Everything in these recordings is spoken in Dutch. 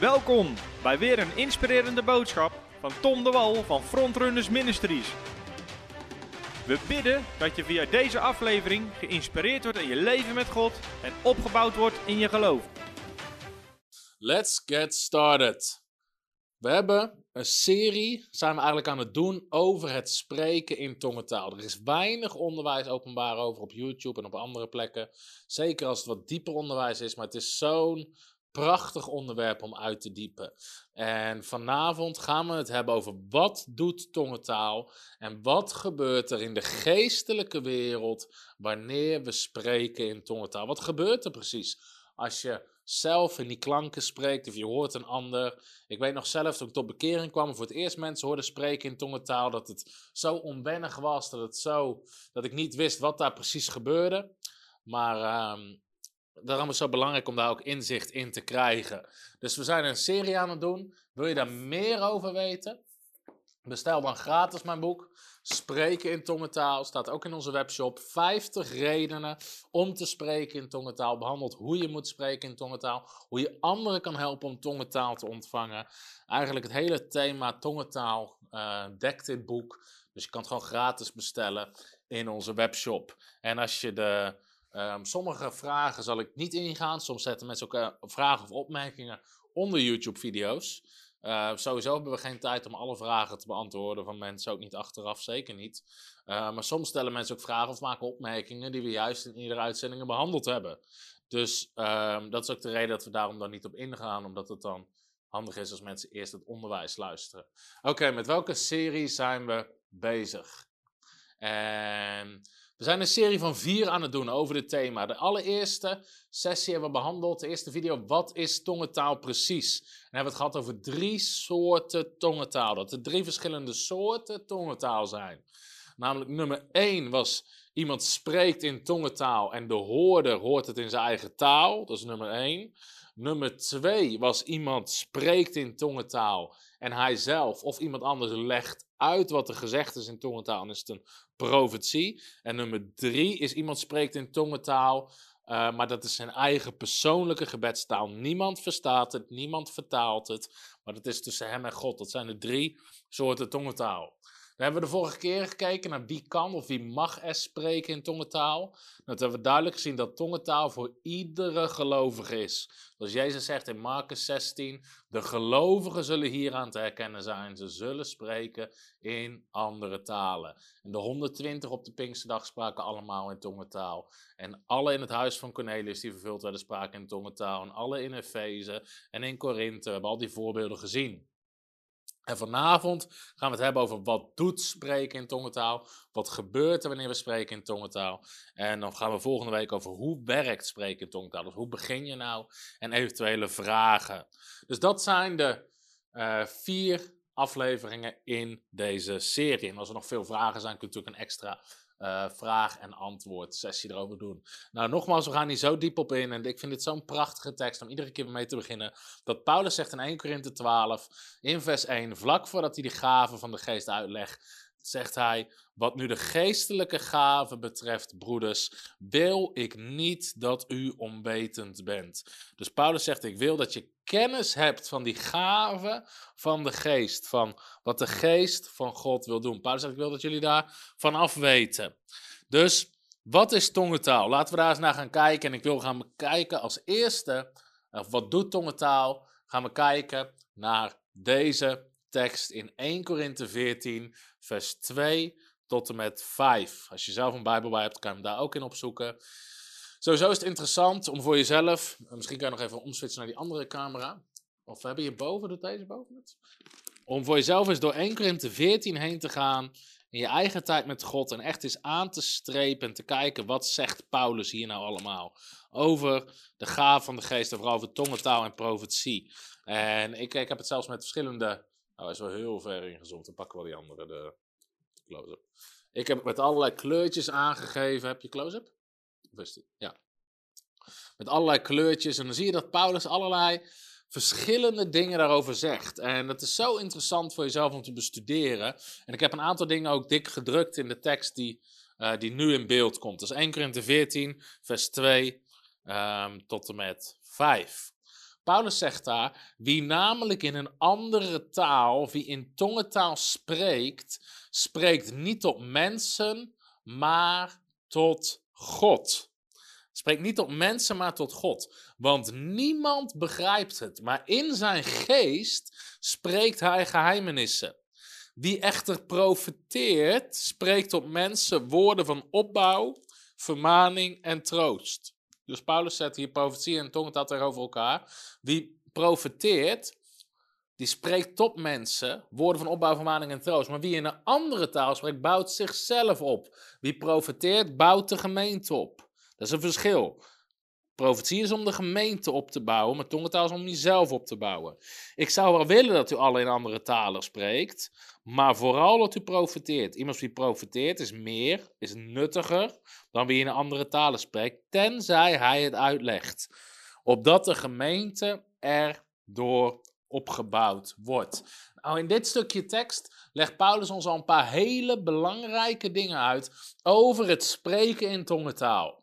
Welkom bij weer een inspirerende boodschap van Tom de Wal van Frontrunners Ministries. We bidden dat je via deze aflevering geïnspireerd wordt in je leven met God en opgebouwd wordt in je geloof. Let's get started. We hebben een serie, zijn we eigenlijk aan het doen, over het spreken in tongentaal. Er is weinig onderwijs openbaar over op YouTube en op andere plekken. Zeker als het wat dieper onderwijs is, maar het is zo'n prachtig onderwerp om uit te diepen. En vanavond gaan we het hebben over wat doet tongentaal en wat gebeurt er in de geestelijke wereld wanneer we spreken in tongentaal. Wat gebeurt er precies als je zelf in die klanken spreekt of je hoort een ander. Ik weet nog zelf toen ik tot bekering kwam voor het eerst mensen hoorde spreken in tongentaal dat het zo onwennig was, dat, het zo, dat ik niet wist wat daar precies gebeurde. Maar um, daarom is het zo belangrijk om daar ook inzicht in te krijgen. Dus we zijn een serie aan het doen. Wil je daar meer over weten? Bestel dan gratis mijn boek. Spreken in tongentaal staat ook in onze webshop. 50 redenen om te spreken in tongentaal. Behandelt hoe je moet spreken in tongentaal. Hoe je anderen kan helpen om tongentaal te ontvangen. Eigenlijk het hele thema tongentaal uh, dekt dit boek. Dus je kan het gewoon gratis bestellen in onze webshop. En als je de Um, sommige vragen zal ik niet ingaan. Soms zetten mensen ook uh, vragen of opmerkingen onder YouTube-video's. Uh, sowieso hebben we geen tijd om alle vragen te beantwoorden van mensen, ook niet achteraf, zeker niet. Uh, maar soms stellen mensen ook vragen of maken opmerkingen die we juist in iedere uitzending behandeld hebben. Dus dat is ook de reden dat we daarom dan niet op ingaan, omdat het dan handig is als mensen eerst het onderwijs luisteren. Oké, met welke serie zijn we bezig? En we zijn een serie van vier aan het doen over dit thema. De allereerste sessie hebben we behandeld, de eerste video, wat is tongentaal precies? En hebben het gehad over drie soorten tongentaal. Dat er drie verschillende soorten tongentaal zijn. Namelijk nummer één was iemand spreekt in tongentaal en de hoorder hoort het in zijn eigen taal. Dat is nummer één. Nummer twee was iemand spreekt in tongentaal en hij zelf of iemand anders legt uit wat er gezegd is in tongentaal en is het een profetie. En nummer drie is iemand spreekt in tongentaal, uh, maar dat is zijn eigen persoonlijke gebedstaal. Niemand verstaat het, niemand vertaalt het, maar dat is tussen hem en God. Dat zijn de drie soorten tongentaal. We hebben de vorige keer gekeken naar wie kan of wie mag spreken in tongentaal. Dat hebben we duidelijk gezien dat tongentaal voor iedere gelovige is. Zoals Jezus zegt in Marcus 16, de gelovigen zullen hieraan te herkennen zijn. Ze zullen spreken in andere talen. En de 120 op de Pinksterdag spraken allemaal in tongentaal. En alle in het huis van Cornelius die vervuld werden spraken in tongentaal. En alle in Efeze en in Korinthe. We hebben al die voorbeelden gezien. En vanavond gaan we het hebben over wat doet spreken in tongentaal, wat gebeurt er wanneer we spreken in tongentaal. En dan gaan we volgende week over hoe werkt spreken in tongentaal, dus hoe begin je nou en eventuele vragen. Dus dat zijn de uh, vier afleveringen in deze serie. En als er nog veel vragen zijn, kunt u natuurlijk een extra uh, vraag- en antwoord sessie erover doen. Nou, nogmaals, we gaan hier zo diep op in. En ik vind dit zo'n prachtige tekst om iedere keer mee te beginnen. Dat Paulus zegt in 1 Korinthe 12, in vers 1, vlak voordat hij de gaven van de geest uitlegt, zegt hij: Wat nu de geestelijke gaven betreft, broeders, wil ik niet dat u onwetend bent. Dus Paulus zegt: Ik wil dat je kennis hebt van die gaven van de geest, van wat de geest van God wil doen. Paulus zegt: Ik wil dat jullie daar vanaf weten. Dus wat is tongentaal? Laten we daar eens naar gaan kijken. En ik wil gaan kijken als eerste, of wat doet tongentaal? Gaan we kijken naar deze tekst in 1 Korinthe 14, vers 2 tot en met 5. Als je zelf een Bijbel bij hebt, kan je hem daar ook in opzoeken. Sowieso is het interessant om voor jezelf, misschien kan je nog even omswitchen naar die andere camera. Of hebben je boven, doet deze boven het? Om voor jezelf eens door 1 Korinthe 14 heen te gaan in je eigen tijd met God en echt eens aan te strepen en te kijken wat zegt Paulus hier nou allemaal over de gaaf van de geest, vooral over tongentaal en profetie. En ik, ik heb het zelfs met verschillende nou, hij is wel heel ver ingezoomd. Dan pakken we die andere, de, close-up. Ik heb met allerlei kleurtjes aangegeven. Heb je close-up? Ja. Met allerlei kleurtjes. En dan zie je dat Paulus allerlei verschillende dingen daarover zegt. En dat is zo interessant voor jezelf om te bestuderen. En ik heb een aantal dingen ook dik gedrukt in de tekst die, uh, die nu in beeld komt. Dus 1 Korinthe 14, vers 2 um, tot en met 5. Paulus zegt daar, wie namelijk in een andere taal, wie in tongentaal spreekt, spreekt niet tot mensen, maar tot God. Spreekt niet tot mensen, maar tot God. Want niemand begrijpt het, maar in zijn geest spreekt hij geheimenissen. Wie echter profeteert, spreekt tot mensen woorden van opbouw, vermaning en troost. Dus Paulus zet hier profetie en tongentaal tegenover elkaar. Wie profeteert, die spreekt tot mensen woorden van opbouw, vermaning en troost. Maar wie in een andere taal spreekt, bouwt zichzelf op. Wie profeteert, bouwt de gemeente op. Dat is een verschil. Profetie is om de gemeente op te bouwen, maar tongentaal is om jezelf op te bouwen. Ik zou wel willen dat u alle in andere talen spreekt, maar vooral dat u profeteert. Iemand die profeteert is meer, is nuttiger dan wie in andere talen spreekt, tenzij hij het uitlegt. Opdat de gemeente erdoor opgebouwd wordt. Nou, in dit stukje tekst legt Paulus ons al een paar hele belangrijke dingen uit over het spreken in tongentaal.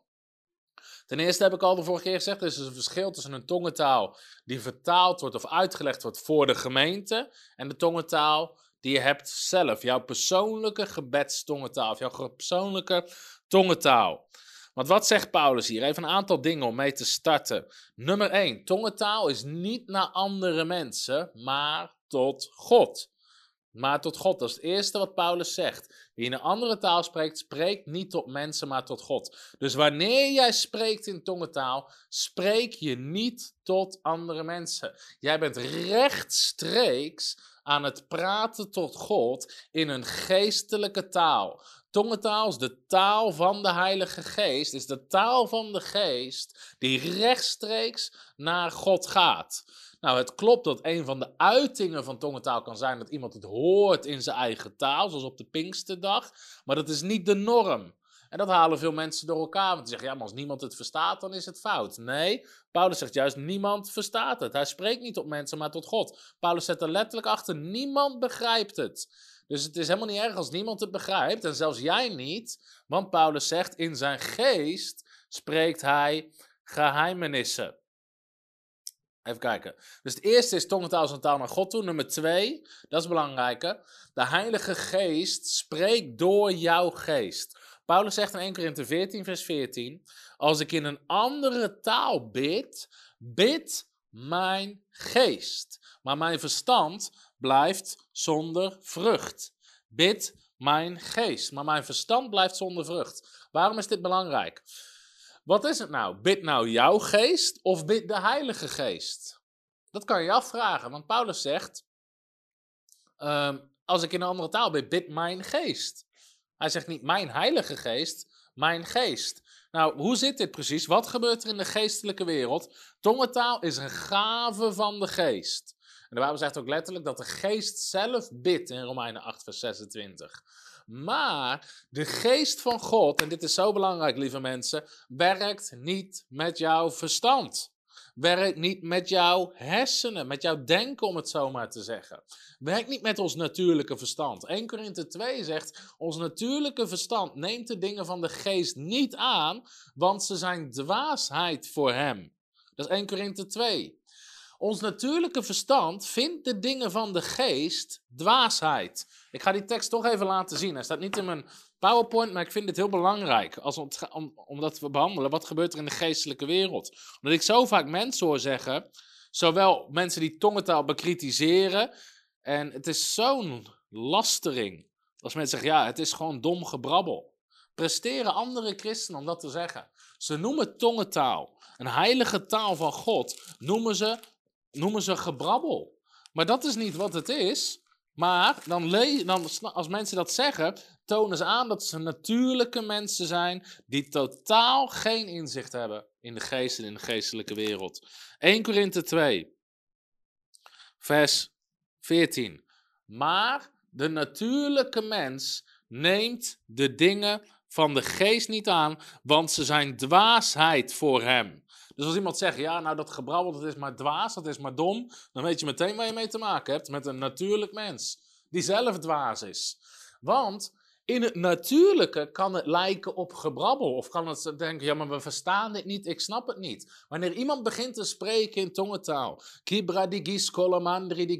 Ten eerste heb ik al de vorige keer gezegd, er is een verschil tussen een tongentaal die vertaald wordt of uitgelegd wordt voor de gemeente en de tongentaal die je hebt zelf, jouw persoonlijke gebedstongentaal of jouw persoonlijke tongentaal. Want wat zegt Paulus hier? Even een aantal dingen om mee te starten. Nummer 1. Tongentaal is niet naar andere mensen, maar tot God. Maar tot God. Dat is het eerste wat Paulus zegt. Wie in een andere taal spreekt, spreekt niet tot mensen, maar tot God. Dus wanneer jij spreekt in tongentaal, spreek je niet tot andere mensen. Jij bent rechtstreeks aan het praten tot God in een geestelijke taal. Tongentaal is de taal van de Heilige Geest, is de taal van de Geest die rechtstreeks naar God gaat. Nou, het klopt dat een van de uitingen van tongentaal kan zijn dat iemand het hoort in zijn eigen taal, zoals op de Pinksterdag, maar dat is niet de norm. En dat halen veel mensen door elkaar. Want die zeggen, ja, maar als niemand het verstaat, dan is het fout. Nee, Paulus zegt juist, niemand verstaat het. Hij spreekt niet tot mensen, maar tot God. Paulus zet er letterlijk achter, niemand begrijpt het. Dus het is helemaal niet erg als niemand het begrijpt. En zelfs jij niet. Want Paulus zegt, in zijn geest spreekt hij geheimenissen. Even kijken. Dus het eerste is tongentaal een taal naar God toe. Nummer twee, dat is belangrijke. De Heilige Geest spreekt door jouw geest. Paulus zegt in 1 Korinthe 14, vers 14: Als ik in een andere taal bid, bid mijn geest. Maar mijn verstand blijft zonder vrucht. Bid mijn geest. Maar mijn verstand blijft zonder vrucht. Waarom is dit belangrijk? Wat is het nou? Bid nou jouw geest of bid de Heilige Geest? Dat kan je afvragen, want Paulus zegt: ehm, Als ik in een andere taal bid, bid mijn geest. Hij zegt niet mijn Heilige Geest, mijn geest. Nou, hoe zit dit precies? Wat gebeurt er in de geestelijke wereld? Tongentaal is een gave van de geest. En de Bijbel zegt ook letterlijk dat de geest zelf bidt in Romeinen 8, vers 26. Maar de geest van God, en dit is zo belangrijk, lieve mensen, werkt niet met jouw verstand. Werkt niet met jouw hersenen, met jouw denken, om het zo maar te zeggen. Werkt niet met ons natuurlijke verstand. 1 Korinthe 2 zegt: Ons natuurlijke verstand neemt de dingen van de geest niet aan, want ze zijn dwaasheid voor hem. Dat is 1 Korinthe 2. Ons natuurlijke verstand vindt de dingen van de geest dwaasheid. Ik ga die tekst toch even laten zien. Hij staat niet in mijn PowerPoint, maar ik vind het heel belangrijk als om, om, om dat te behandelen. Wat gebeurt er in de geestelijke wereld? Omdat ik zo vaak mensen hoor zeggen, zowel mensen die tongentaal bekritiseren, en het is zo'n lastering. Als mensen zeggen, ja, het is gewoon dom gebrabbel. Presteren andere christenen om dat te zeggen. Ze noemen tongentaal, een heilige taal van God, noemen ze noemen ze gebrabbel. Maar dat is niet wat het is. Maar dan, dan, als mensen dat zeggen, tonen ze aan dat ze natuurlijke mensen zijn die totaal geen inzicht hebben in de geest en in de geestelijke wereld. 1 Korinthe 2, vers 14. Maar de natuurlijke mens neemt de dingen van de geest niet aan, want ze zijn dwaasheid voor hem. Dus als iemand zegt, ja, nou dat gebrabbel, dat is maar dwaas, dat is maar dom, dan weet je meteen waar je mee te maken hebt met een natuurlijk mens, die zelf dwaas is. Want In het natuurlijke kan het lijken op gebrabbel. Of kan het denken, ja, maar we verstaan dit niet, ik snap het niet. Wanneer iemand begint te spreken in tongentaal. Kibra digis kolamandri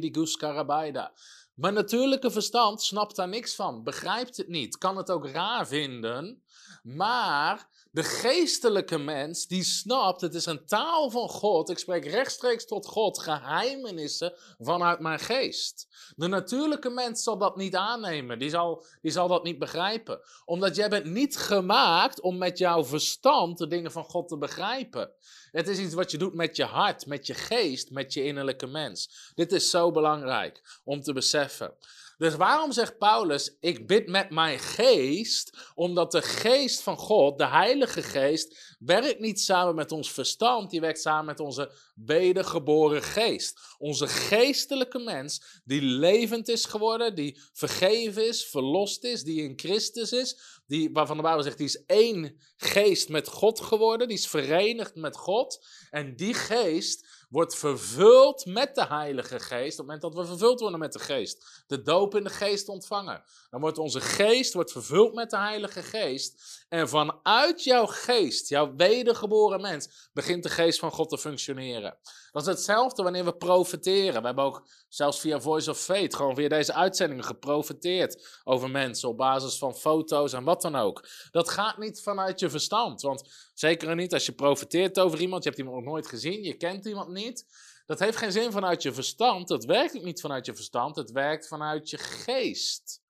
digus karabaida. Mijn natuurlijke verstand snapt daar niks van, begrijpt het niet, kan het ook raar vinden. Maar de geestelijke mens die snapt, het is een taal van God. Ik spreek rechtstreeks tot God, geheimenissen vanuit mijn geest. De natuurlijke mens zal dat niet aannemen, die zal, die zal dat niet begrijpen. Omdat jij bent niet gemaakt om met jouw verstand de dingen van God te begrijpen. Het is iets wat je doet met je hart, met je geest, met je innerlijke mens. Dit is zo belangrijk om te beseffen. Dus waarom zegt Paulus, ik bid met mijn geest? Omdat de geest van God, de Heilige Geest, werkt niet samen met ons verstand, die werkt samen met onze wedergeboren geest. Onze geestelijke mens, die levend is geworden, die vergeven is, verlost is, die in Christus is, die, waarvan de Bijbel zegt, die is één geest met God geworden, die is verenigd met God. En die geest wordt vervuld met de Heilige Geest. Op het moment dat we vervuld worden met de Geest, de doop in de Geest ontvangen, dan wordt onze geest wordt vervuld met de Heilige Geest. En vanuit jouw geest, jouw wedergeboren mens, begint de Geest van God te functioneren. Dat is hetzelfde wanneer we profeteren. We hebben ook zelfs via Voice of Faith, gewoon via deze uitzendingen geprofeteerd over mensen op basis van foto's en wat dan ook. Dat gaat niet vanuit je verstand. Want zeker niet als je profeteert over iemand, je hebt iemand nog nooit gezien, je kent iemand niet. Dat heeft geen zin vanuit je verstand. Dat werkt niet vanuit je verstand. Het werkt vanuit je geest.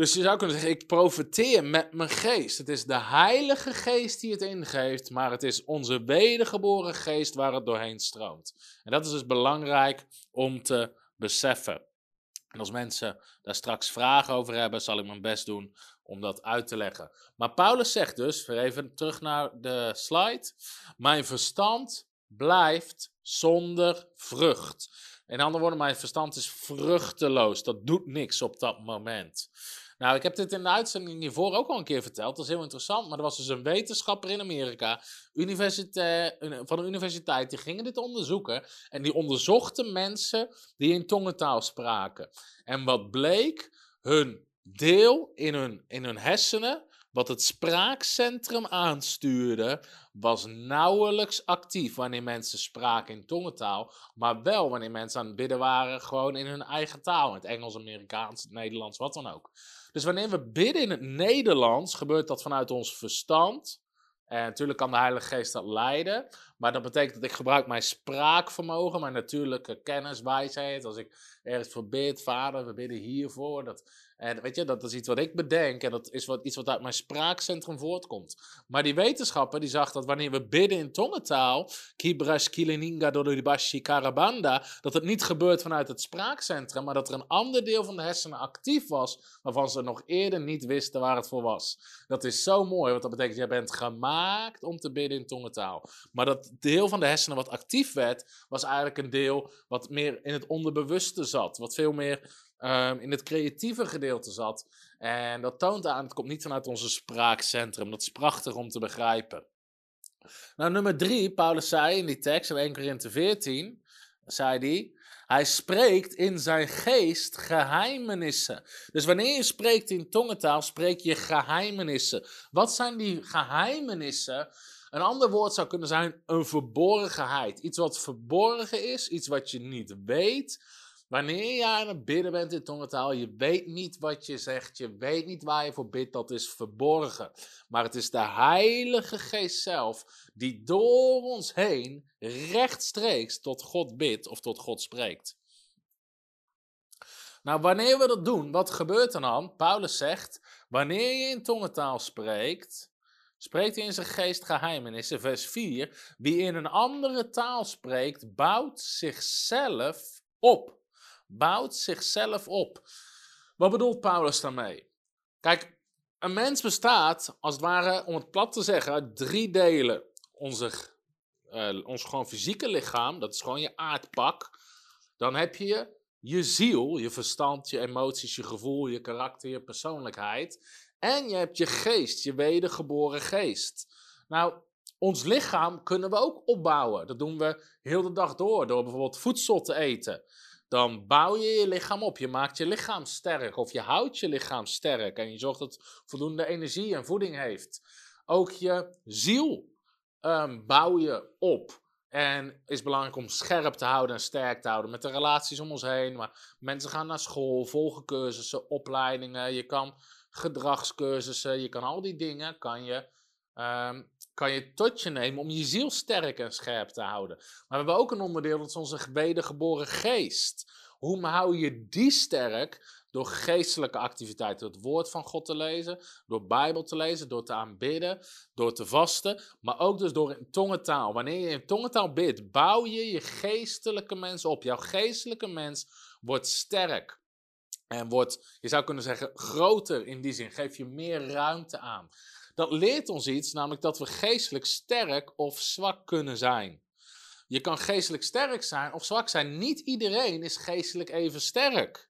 Dus je zou kunnen zeggen, ik profeteer met mijn geest. Het is de Heilige Geest die het ingeeft, maar het is onze wedergeboren geest waar het doorheen stroomt. En dat is dus belangrijk om te beseffen. En als mensen daar straks vragen over hebben, zal ik mijn best doen om dat uit te leggen. Maar Paulus zegt dus, even terug naar de slide, mijn verstand blijft zonder vrucht. In andere woorden, mijn verstand is vruchteloos. Dat doet niks op dat moment. Nou, ik heb dit in de uitzending hiervoor ook al een keer verteld. Dat is heel interessant. Maar er was dus een wetenschapper in Amerika van de universiteit. Die gingen dit onderzoeken. En die onderzochten mensen die in tongentaal spraken. En wat bleek? Hun deel in hun, in hun hersenen wat het spraakcentrum aanstuurde, was nauwelijks actief wanneer mensen spraken in tongentaal, maar wel wanneer mensen aan het bidden waren gewoon in hun eigen taal, in het Engels, Amerikaans, het Nederlands, wat dan ook. Dus wanneer we bidden in het Nederlands, gebeurt dat vanuit ons verstand. En natuurlijk kan de Heilige Geest dat leiden, maar dat betekent dat ik gebruik mijn spraakvermogen, mijn natuurlijke kennis, wijsheid. Als ik ergens voor bid, vader, we bidden hiervoor. Dat, en weet je, dat is iets wat ik bedenk en dat is wat, iets wat uit mijn spraakcentrum voortkomt. Maar die wetenschapper die zag dat wanneer we bidden in tongentaal, Kibras Kileninga Dodoribashi Karabanda, dat het niet gebeurt vanuit het spraakcentrum, maar dat er een ander deel van de hersenen actief was, waarvan ze nog eerder niet wisten waar het voor was. Dat is zo mooi, want dat betekent, jij bent gemaakt om te bidden in tongentaal. Maar dat deel van de hersenen wat actief werd, was eigenlijk een deel wat meer in het onderbewuste zat, wat veel meer um, in het creatieve gedeelte zat. En dat toont aan, het komt niet vanuit onze spraakcentrum. Dat is prachtig om te begrijpen. Nou, nummer drie, Paulus zei in die tekst in 1 Korinthe 14, zei hij, hij spreekt in zijn geest geheimenissen. Dus wanneer je spreekt in tongentaal, spreek je geheimenissen. Wat zijn die geheimenissen? Een ander woord zou kunnen zijn een verborgenheid. Iets wat verborgen is, iets wat je niet weet. Wanneer je aan het bidden bent in tongentaal, je weet niet wat je zegt, je weet niet waar je voor bidt, dat is verborgen. Maar het is de Heilige Geest zelf die door ons heen rechtstreeks tot God bidt of tot God spreekt. Nou, wanneer we dat doen, wat gebeurt er dan? Paulus zegt, wanneer je in tongentaal spreekt, spreekt hij in zijn geest geheimenissen. Vers 4, wie in een andere taal spreekt, bouwt zichzelf op bouwt zichzelf op. Wat bedoelt Paulus daarmee? Kijk, een mens bestaat, als het ware, om het plat te zeggen, uit drie delen. Onze, uh, ons gewoon fysieke lichaam, dat is gewoon je aardpak. Dan heb je je ziel, je verstand, je emoties, je gevoel, je karakter, je persoonlijkheid. En je hebt je geest, je wedergeboren geest. Nou, ons lichaam kunnen we ook opbouwen. Dat doen we heel de dag door, door bijvoorbeeld voedsel te eten. Dan bouw je je lichaam op. Je maakt je lichaam sterk of je houdt je lichaam sterk en je zorgt dat het voldoende energie en voeding heeft. Ook je ziel um, bouw je op. En is belangrijk om scherp te houden en sterk te houden met de relaties om ons heen. Maar mensen gaan naar school, volgen cursussen, opleidingen. Je kan gedragscursussen, je kan al die dingen kan je, um, kan je tot je nemen om je ziel sterk en scherp te houden. Maar we hebben ook een onderdeel, dat is onze wedergeboren geest. Hoe hou je die sterk? Door geestelijke activiteiten, door het woord van God te lezen, door Bijbel te lezen, door te aanbidden, door te vasten, maar ook dus door in tongentaal. Wanneer je in tongentaal bidt, bouw je je geestelijke mens op. Jouw geestelijke mens wordt sterk en wordt, je zou kunnen zeggen, groter in die zin. Geef je meer ruimte aan. Dat leert ons iets, namelijk dat we geestelijk sterk of zwak kunnen zijn. Je kan geestelijk sterk zijn of zwak zijn. Niet iedereen is geestelijk even sterk.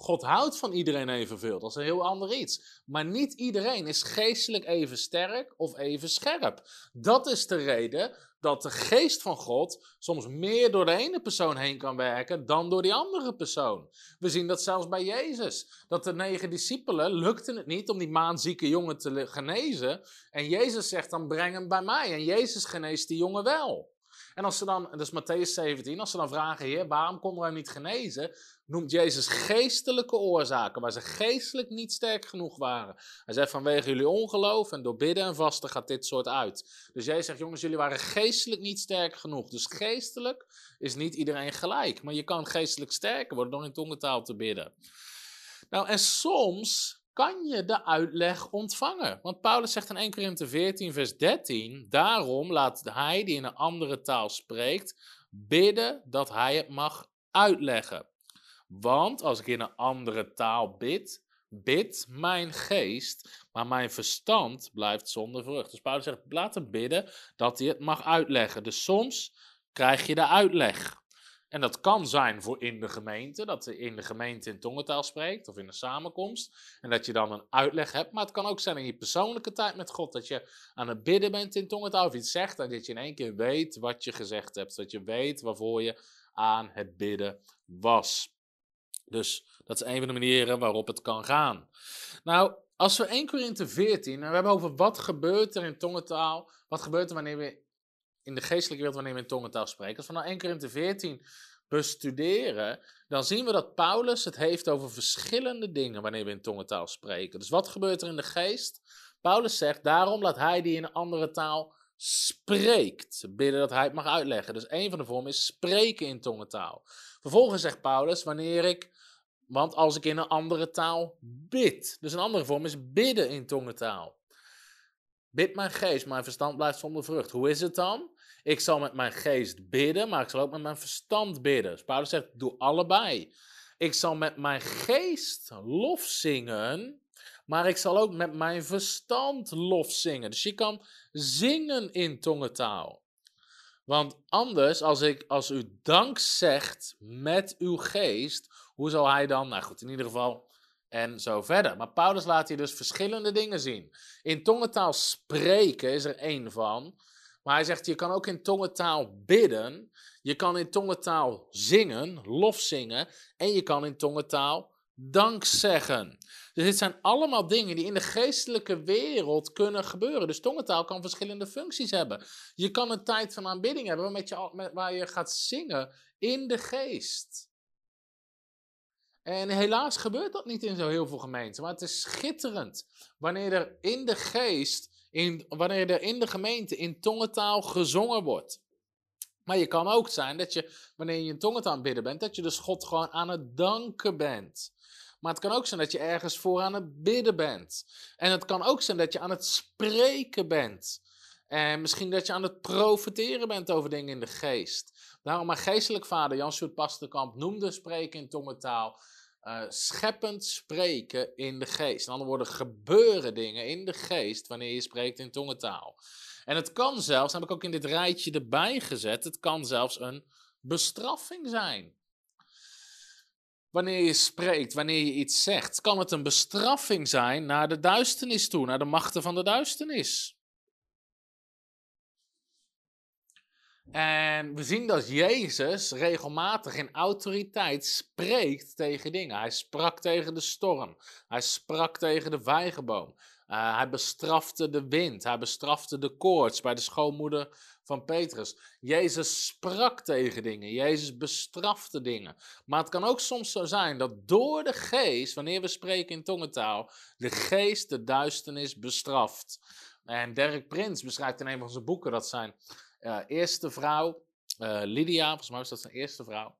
God houdt van iedereen evenveel. Dat is een heel ander iets. Maar niet iedereen is geestelijk even sterk of even scherp. Dat is de reden dat de geest van God soms meer door de ene persoon heen kan werken dan door die andere persoon. We zien dat zelfs bij Jezus. Dat de negen discipelen lukte het niet om die maanzieke jongen te genezen. En Jezus zegt dan breng hem bij mij. En Jezus geneest die jongen wel. En als ze dan, dat is Matthäus 17, als ze dan vragen, Heer, waarom konden wij niet genezen? Noemt Jezus geestelijke oorzaken, waar ze geestelijk niet sterk genoeg waren. Hij zegt vanwege jullie ongeloof en door bidden en vasten gaat dit soort uit. Dus Jezus zegt, jongens, jullie waren geestelijk niet sterk genoeg. Dus geestelijk is niet iedereen gelijk. Maar je kan geestelijk sterker worden door in tongentaal te bidden. Nou, en soms kan je de uitleg ontvangen. Want Paulus zegt in 1 Korinthe 14, vers 13: Daarom laat hij die in een andere taal spreekt, bidden dat hij het mag uitleggen. Want als ik in een andere taal bid, bid mijn geest, maar mijn verstand blijft zonder vrucht. Dus Paulus zegt: laat hem bidden dat hij het mag uitleggen. Dus soms krijg je de uitleg. En dat kan zijn voor in de gemeente, dat je in de gemeente in tongentaal spreekt of in een samenkomst. En dat je dan een uitleg hebt. Maar het kan ook zijn in je persoonlijke tijd met God, dat je aan het bidden bent in tongentaal of iets zegt. En dat je in één keer weet wat je gezegd hebt. Dat je weet waarvoor je aan het bidden was. Dus dat is een van de manieren waarop het kan gaan. Nou, als we 1 Korinthe 14, en we hebben over wat gebeurt er in tongentaal, wat gebeurt er wanneer we in de geestelijke wereld wanneer we in tongentaal spreken. Als we nou 1 Korinthe 14 bestuderen, dan zien we dat Paulus het heeft over verschillende dingen wanneer we in tongentaal spreken. Dus wat gebeurt er in de geest? Paulus zegt, daarom laat hij die in een andere taal spreekt. Bidden dat hij het mag uitleggen. Dus een van de vormen is spreken in tongentaal. Vervolgens zegt Paulus, wanneer ik, want als ik in een andere taal bid. Dus een andere vorm is bidden in tongentaal. Bid mijn geest, mijn verstand blijft zonder vrucht. Hoe is het dan? Ik zal met mijn geest bidden, maar ik zal ook met mijn verstand bidden. Dus Paulus zegt, doe allebei. Ik zal met mijn geest lof zingen, maar ik zal ook met mijn verstand lof zingen. Dus je kan zingen in tongentaal. Want anders, als, ik, als u dank zegt met uw geest, hoe zal hij dan, nou goed, in ieder geval, en zo verder. Maar Paulus laat hier dus verschillende dingen zien. In tongentaal spreken is er één van. Maar hij zegt, je kan ook in tongentaal bidden. Je kan in tongentaal zingen, lof zingen. En je kan in tongentaal dank zeggen. Dus dit zijn allemaal dingen die in de geestelijke wereld kunnen gebeuren. Dus tongentaal kan verschillende functies hebben. Je kan een tijd van aanbidding hebben met je, waar je gaat zingen in de geest. En helaas gebeurt dat niet in zo heel veel gemeenten. Maar het is schitterend wanneer er in de geest, in, wanneer er in de gemeente in tongentaal gezongen wordt. Maar je kan ook zijn dat je, wanneer je in tongentaal bidden bent, dat je dus God gewoon aan het danken bent. Maar het kan ook zijn dat je ergens voor aan het bidden bent. En het kan ook zijn dat je aan het spreken bent. En misschien dat je aan het profiteren bent over dingen in de geest. Daarom mijn geestelijk vader Jan Sjoerd Pasterkamp noemde spreken in tongentaal uh, scheppend spreken in de geest. In andere woorden, gebeuren dingen in de geest wanneer je spreekt in tongentaal. En het kan zelfs, heb ik ook in dit rijtje erbij gezet, het kan zelfs een bestraffing zijn. Wanneer je spreekt, wanneer je iets zegt, kan het een bestraffing zijn naar de duisternis toe, naar de machten van de duisternis. En we zien dat Jezus regelmatig in autoriteit spreekt tegen dingen. Hij sprak tegen de storm. Hij sprak tegen de vijgenboom. Uh, hij bestrafte de wind. Hij bestrafte de koorts bij de schoonmoeder van Petrus. Jezus sprak tegen dingen. Jezus bestrafte dingen. Maar het kan ook soms zo zijn dat door de geest, wanneer we spreken in tongentaal, de geest de duisternis bestraft. En Derek Prins beschrijft in een van zijn boeken dat zijn uh, eerste vrouw, uh, Lydia, volgens mij was dat zijn eerste vrouw.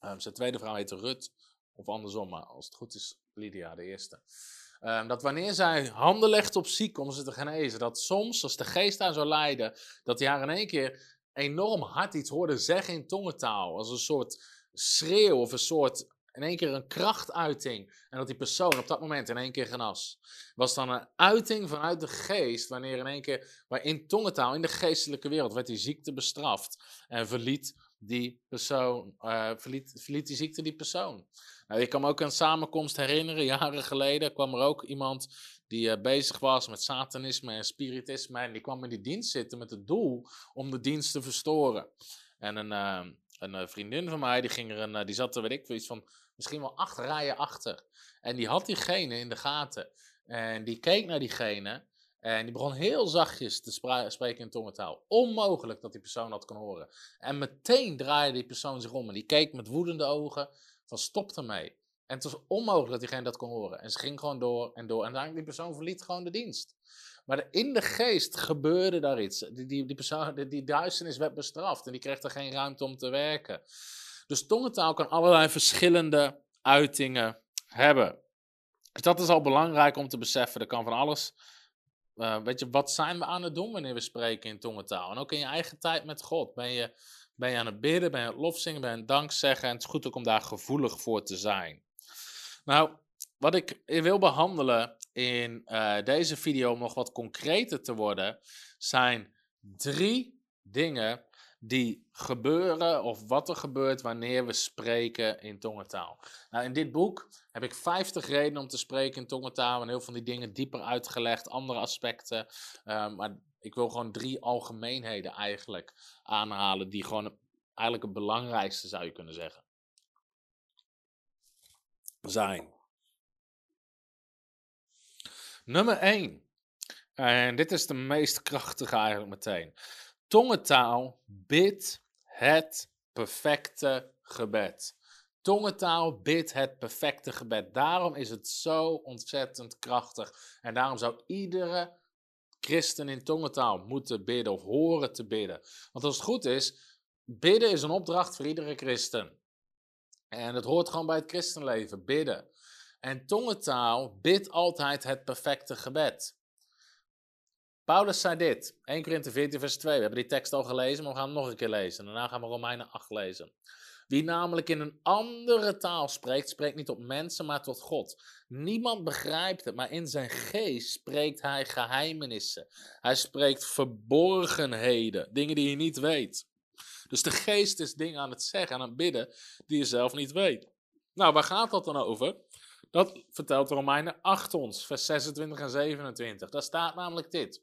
Um, zijn tweede vrouw heette Rut, of andersom, maar als het goed is, Lydia, de eerste. Um, dat wanneer zij handen legt op ziek om ze te genezen, dat soms, als de geest haar zou leiden, dat hij haar in één keer enorm hard iets hoorde zeggen in tongentaal. Als een soort schreeuw of een soort in één keer een krachtuiting. En dat die persoon op dat moment in één keer genas. Was dan een uiting vanuit de geest, wanneer in één keer, waar in tongentaal, in de geestelijke wereld, werd die ziekte bestraft. En verliet die persoon, uh, verliet, verliet die ziekte die persoon. Nou, ik kan me ook een samenkomst herinneren, jaren geleden kwam er ook iemand die uh, bezig was met satanisme en spiritisme. En die kwam in die dienst zitten met het doel om de dienst te verstoren. En een, uh, een vriendin van mij, die, ging er een, die zat er, weet ik, iets van misschien wel acht rijen achter. En die had diegene in de gaten. En die keek naar diegene. En die begon heel zachtjes te spreken in tongentaal. Onmogelijk dat die persoon dat kon horen. En meteen draaide die persoon zich om. En die keek met woedende ogen van stop ermee. En het was onmogelijk dat diegene dat kon horen. En ze ging gewoon door en door. En uiteindelijk die persoon verliet gewoon de dienst. Maar in de geest gebeurde daar iets. Die, die, die, persoon, die, die duisternis werd bestraft. En die kreeg er geen ruimte om te werken. Dus tongentaal kan allerlei verschillende uitingen hebben. Dus dat is al belangrijk om te beseffen. Er kan van alles. Uh, weet je, wat zijn we aan het doen wanneer we spreken in tongentaal? En ook in je eigen tijd met God. Ben je, ben je aan het bidden, ben je aan het lofzingen, ben je aan het dankzeggen? En het is goed ook om daar gevoelig voor te zijn. Nou, wat ik wil behandelen in uh, deze video om nog wat concreter te worden, zijn drie dingen die gebeuren of wat er gebeurt wanneer we spreken in tongentaal. Nou, in dit boek heb ik 50 redenen om te spreken in tongentaal en heel veel van die dingen dieper uitgelegd, andere aspecten. Um, maar ik wil gewoon drie algemeenheden eigenlijk aanhalen die gewoon eigenlijk het belangrijkste zou je kunnen zeggen. Zijn. Nummer 1. En dit is de meest krachtige eigenlijk meteen. Tongentaal bidt het perfecte gebed. Tongentaal bidt het perfecte gebed. Daarom is het zo ontzettend krachtig. En daarom zou iedere christen in tongentaal moeten bidden of horen te bidden. Want als het goed is, bidden is een opdracht voor iedere christen. En het hoort gewoon bij het christenleven, bidden. En tongentaal bidt altijd het perfecte gebed. Paulus zei dit, 1 Korinthe 14 vers 2. We hebben die tekst al gelezen, maar we gaan hem nog een keer lezen. Daarna gaan we Romeinen 8 lezen. Wie namelijk in een andere taal spreekt, spreekt niet tot mensen, maar tot God. Niemand begrijpt het, maar in zijn geest spreekt hij geheimenissen. Hij spreekt verborgenheden, dingen die je niet weet. Dus de geest is dingen aan het zeggen, aan het bidden, die je zelf niet weet. Nou, waar gaat dat dan over? Dat vertelt Romeinen 8 ons, vers 26 en 27. Daar staat namelijk dit.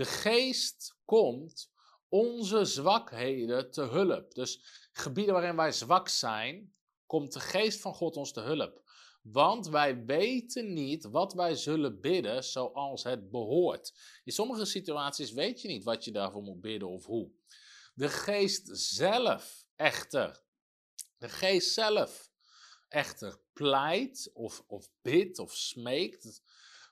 De geest komt onze zwakheden te hulp. Dus gebieden waarin wij zwak zijn, komt de geest van God ons te hulp. Want wij weten niet wat wij zullen bidden zoals het behoort. In sommige situaties weet je niet wat je daarvoor moet bidden of hoe. De geest zelf echter, de geest zelf echter pleit of, of bidt of smeekt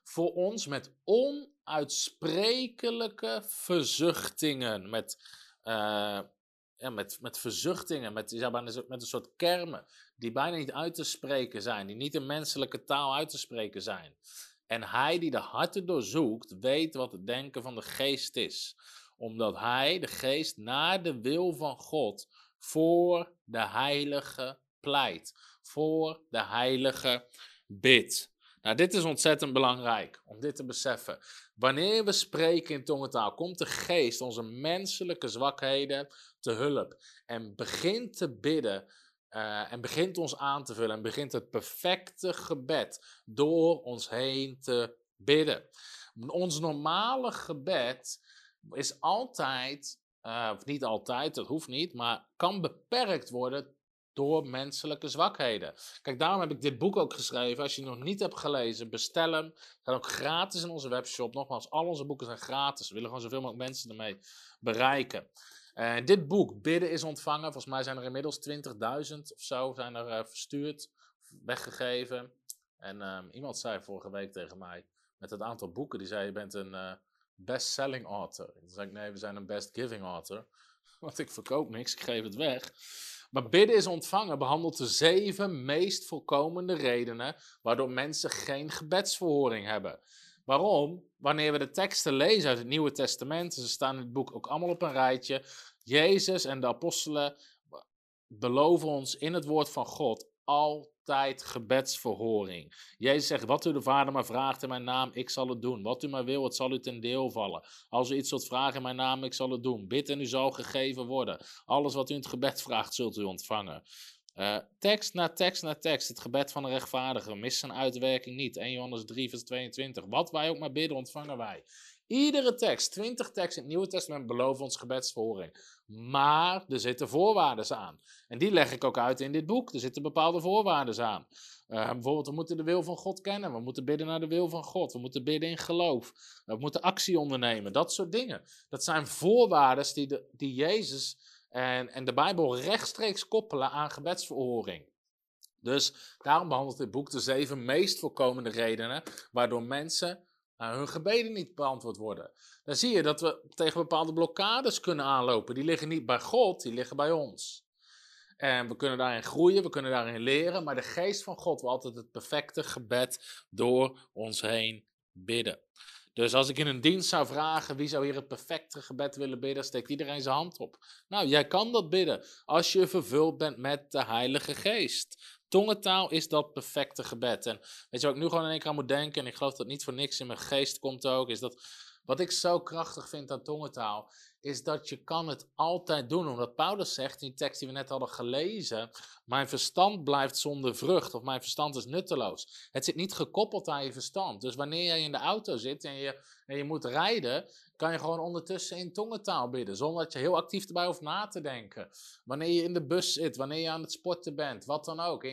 voor ons met onuitsprekelijke verzuchtingen. Met, uh, ja, met, met verzuchtingen, met, ja, met een soort kermen die bijna niet uit te spreken zijn, die niet in menselijke taal uit te spreken zijn. En hij die de harten doorzoekt, weet wat het denken van de geest is. Omdat hij, de geest, naar de wil van God voor de heilige pleit. Voor de heilige bid. Nou, dit is ontzettend belangrijk om dit te beseffen. Wanneer we spreken in tongentaal, komt de geest onze menselijke zwakheden te hulp en begint te bidden uh, en begint ons aan te vullen en begint het perfecte gebed door ons heen te bidden. Ons normale gebed is altijd uh, of niet altijd, dat hoeft niet, maar kan beperkt worden door menselijke zwakheden. Kijk, daarom heb ik dit boek ook geschreven. Als je het nog niet hebt gelezen, bestel hem. Het ook gratis in onze webshop. Nogmaals, al onze boeken zijn gratis. We willen gewoon zoveel mogelijk mensen ermee bereiken. En dit boek, Bidden is ontvangen. Volgens mij zijn er inmiddels 20.000 of zo zijn er uh, verstuurd, weggegeven. En um, iemand zei vorige week tegen mij, met het aantal boeken, die zei, je bent een uh, best-selling author. Toen zei ik, nee, we zijn een best-giving author. Want ik verkoop niks, ik geef het weg. Maar bidden is ontvangen behandelt de zeven meest voorkomende redenen waardoor mensen geen gebedsverhoring hebben. Waarom? Wanneer we de teksten lezen uit het Nieuwe Testament, ze staan in het boek ook allemaal op een rijtje. Jezus en de apostelen beloven ons in het woord van God altijd gebedsverhoring. Jezus zegt, wat u de Vader maar vraagt in mijn naam, ik zal het doen. Wat u maar wil, het zal u ten deel vallen. Als u iets wilt vragen in mijn naam, ik zal het doen. Bid en u zal gegeven worden. Alles wat u in het gebed vraagt, zult u ontvangen. Uh, tekst na tekst na tekst. Het gebed van de rechtvaardige. Mis zijn uitwerking niet. 1 Johannes 3, vers 22. Wat wij ook maar bidden, ontvangen wij. Iedere tekst, 20 teksten in het Nieuwe Testament beloven ons gebedsverhoring. Maar er zitten voorwaarden aan. En die leg ik ook uit in dit boek. Er zitten bepaalde voorwaarden aan. Uh, bijvoorbeeld, we moeten de wil van God kennen. We moeten bidden naar de wil van God. We moeten bidden in geloof. We moeten actie ondernemen. Dat soort dingen. Dat zijn voorwaarden die, die Jezus en, en de Bijbel rechtstreeks koppelen aan gebedsverhoring. Dus daarom behandelt dit boek de zeven meest voorkomende redenen waardoor mensen uh, hun gebeden niet beantwoord worden. Dan zie je dat we tegen bepaalde blokkades kunnen aanlopen. Die liggen niet bij God, die liggen bij ons. En we kunnen daarin groeien, we kunnen daarin leren, maar de geest van God wil altijd het perfecte gebed door ons heen bidden. Dus als ik in een dienst zou vragen wie zou hier het perfecte gebed willen bidden, steekt iedereen zijn hand op. Nou, jij kan dat bidden als je vervuld bent met de Heilige Geest. Tongentaal is dat perfecte gebed. En weet je wat ik nu gewoon in één keer aan moet denken, en ik geloof dat niet voor niks in mijn geest komt ook, is dat wat ik zo krachtig vind aan tongentaal, is dat je kan het altijd doen. Omdat Paulus zegt in die tekst die we net hadden gelezen, mijn verstand blijft zonder vrucht of mijn verstand is nutteloos. Het zit niet gekoppeld aan je verstand. Dus wanneer jij in de auto zit en je, en je moet rijden, kan je gewoon ondertussen in tongentaal bidden, zonder dat je heel actief erbij hoeft na te denken. Wanneer je in de bus zit, wanneer je aan het sporten bent, wat dan ook.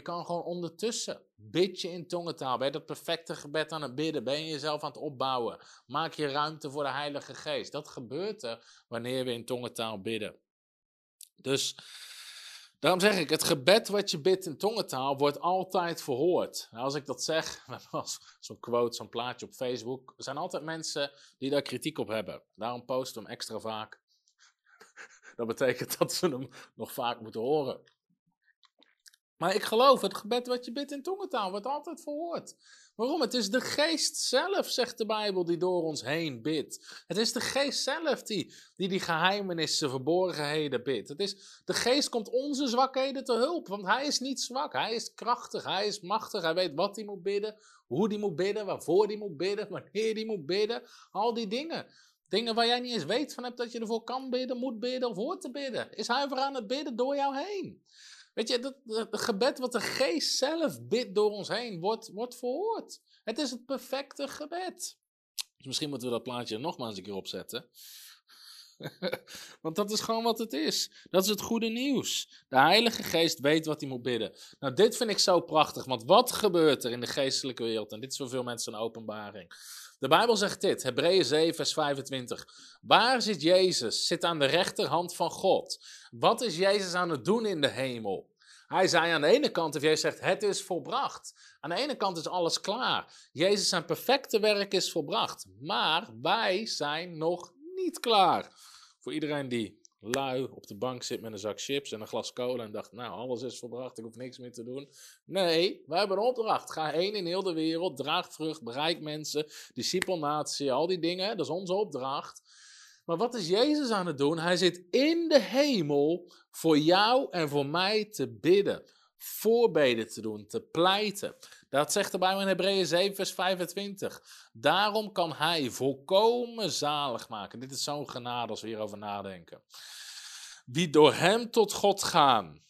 Kan gewoon ondertussen bid je in tongentaal. Ben je dat perfecte gebed aan het bidden? Ben je jezelf aan het opbouwen? Maak je ruimte voor de Heilige Geest. Dat gebeurt er wanneer we in tongentaal bidden. Dus daarom zeg ik, het gebed wat je bidt in tongentaal wordt altijd verhoord. Nou, als ik dat zeg, zo'n quote, zo'n plaatje op Facebook, er zijn altijd mensen die daar kritiek op hebben. Daarom posten we hem extra vaak. Dat betekent dat ze hem nog vaak moeten horen. Maar ik geloof, het gebed wat je bidt in tongentaal wordt altijd verhoord. Waarom? Het is de geest zelf, zegt de Bijbel, die door ons heen bidt. Het is de geest zelf die die, die geheimenissen, verborgenheden bidt. Het is, de geest komt onze zwakheden te hulp, want hij is niet zwak. Hij is krachtig, hij is machtig, hij weet wat hij moet bidden, hoe hij moet bidden, waarvoor hij moet bidden, wanneer hij moet bidden. Al die dingen. Dingen waar jij niet eens weet van hebt dat je ervoor kan bidden, moet bidden of hoort te bidden. Is hij voor aan het bidden door jou heen. Weet je, dat, gebed wat de geest zelf bidt door ons heen, wordt, wordt verhoord. Het is het perfecte gebed. Dus misschien moeten we dat plaatje nogmaals een keer opzetten. Want dat is gewoon wat het is. Dat is het goede nieuws. De Heilige Geest weet wat hij moet bidden. Nou, dit vind ik zo prachtig. Want wat gebeurt er in de geestelijke wereld? En dit is voor veel mensen een openbaring. De Bijbel zegt dit, Hebreeën 7, vers 25. Waar zit Jezus? Zit aan de rechterhand van God. Wat is Jezus aan het doen in de hemel? Hij zei aan de ene kant, of Jezus zegt, het is volbracht. Aan de ene kant is alles klaar. Jezus zijn perfecte werk is volbracht. Maar wij zijn nog niet klaar. Voor iedereen die lui op de bank zit met een zak chips en een glas cola en dacht, nou, alles is volbracht, ik hoef niks meer te doen. Nee, wij hebben een opdracht. Ga heen in heel de wereld, draag vrucht, bereik mensen, discipelnatie, al die dingen, dat is onze opdracht. Maar wat is Jezus aan het doen? Hij zit in de hemel voor jou en voor mij te bidden, voorbeden te doen, te pleiten. Dat zegt de in Hebreeën 7, vers 25. Daarom kan hij volkomen zalig maken. Dit is zo'n genade als we hierover nadenken. Wie door hem tot God gaan,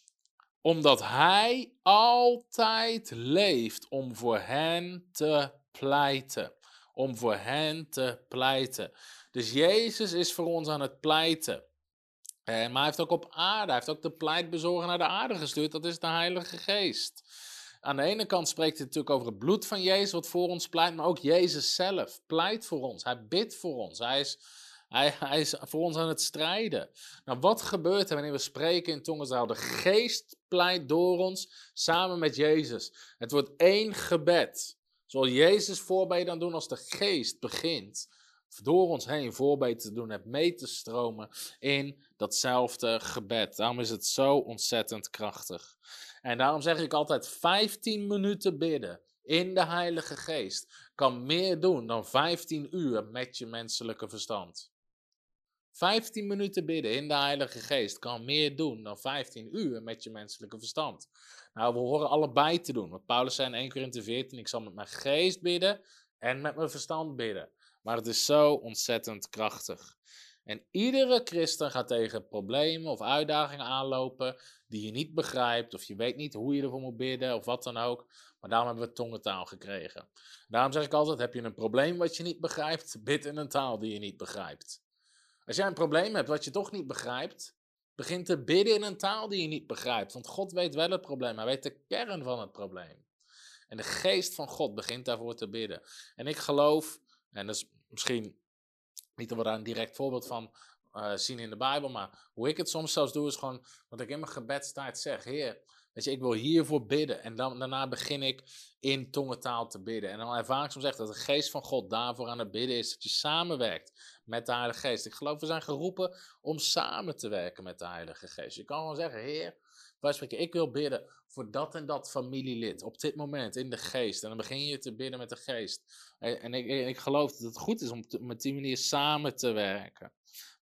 omdat hij altijd leeft om voor hen te pleiten. Om voor hen te pleiten. Dus Jezus is voor ons aan het pleiten. En, maar hij heeft ook op aarde, hij heeft ook de pleitbezorger naar de aarde gestuurd. Dat is de Heilige Geest. Aan de ene kant spreekt hij natuurlijk over het bloed van Jezus, wat voor ons pleit, maar ook Jezus zelf pleit voor ons. Hij bidt voor ons. Hij is, hij, hij is voor ons aan het strijden. Nou, wat gebeurt er wanneer we spreken in tongenzaal? De geest pleit door ons samen met Jezus. Het wordt één gebed. Zoals Jezus voorbeden doen als de geest begint door ons heen voorbeden te doen hebt, mee te stromen in datzelfde gebed. Daarom is het zo ontzettend krachtig. En daarom zeg ik altijd: 15 minuten bidden in de Heilige Geest kan meer doen dan 15 uur met je menselijke verstand. 15 minuten bidden in de Heilige Geest kan meer doen dan 15 uur met je menselijke verstand. Nou, we horen allebei te doen. Want Paulus zei in 1 Corinthië 14: Ik zal met mijn geest bidden en met mijn verstand bidden. Maar het is zo ontzettend krachtig. En iedere christen gaat tegen problemen of uitdagingen aanlopen die je niet begrijpt, of je weet niet hoe je ervoor moet bidden, of wat dan ook. Maar daarom hebben we tongentaal gekregen. Daarom zeg ik altijd: heb je een probleem wat je niet begrijpt, bid in een taal die je niet begrijpt. Als jij een probleem hebt wat je toch niet begrijpt, begin te bidden in een taal die je niet begrijpt. Want God weet wel het probleem, hij weet de kern van het probleem. En de geest van God begint daarvoor te bidden. En ik geloof, en dat is misschien niet dat we daar een direct voorbeeld van uh, zien in de Bijbel, maar hoe ik het soms zelfs doe, is gewoon wat ik in mijn gebedstijd zeg. Heer, weet je, ik wil hiervoor bidden. En dan, daarna begin ik in tongentaal te bidden. En dan ervaar ik soms echt dat de geest van God daarvoor aan het bidden is. Dat je samenwerkt met de Heilige Geest. Ik geloof, we zijn geroepen om samen te werken met de Heilige Geest. Je kan gewoon zeggen, Heer, wij spreken, ik wil bidden voor dat en dat familielid op dit moment in de geest. En dan begin je te bidden met de geest. En ik, ik geloof dat het goed is om met die manier samen te werken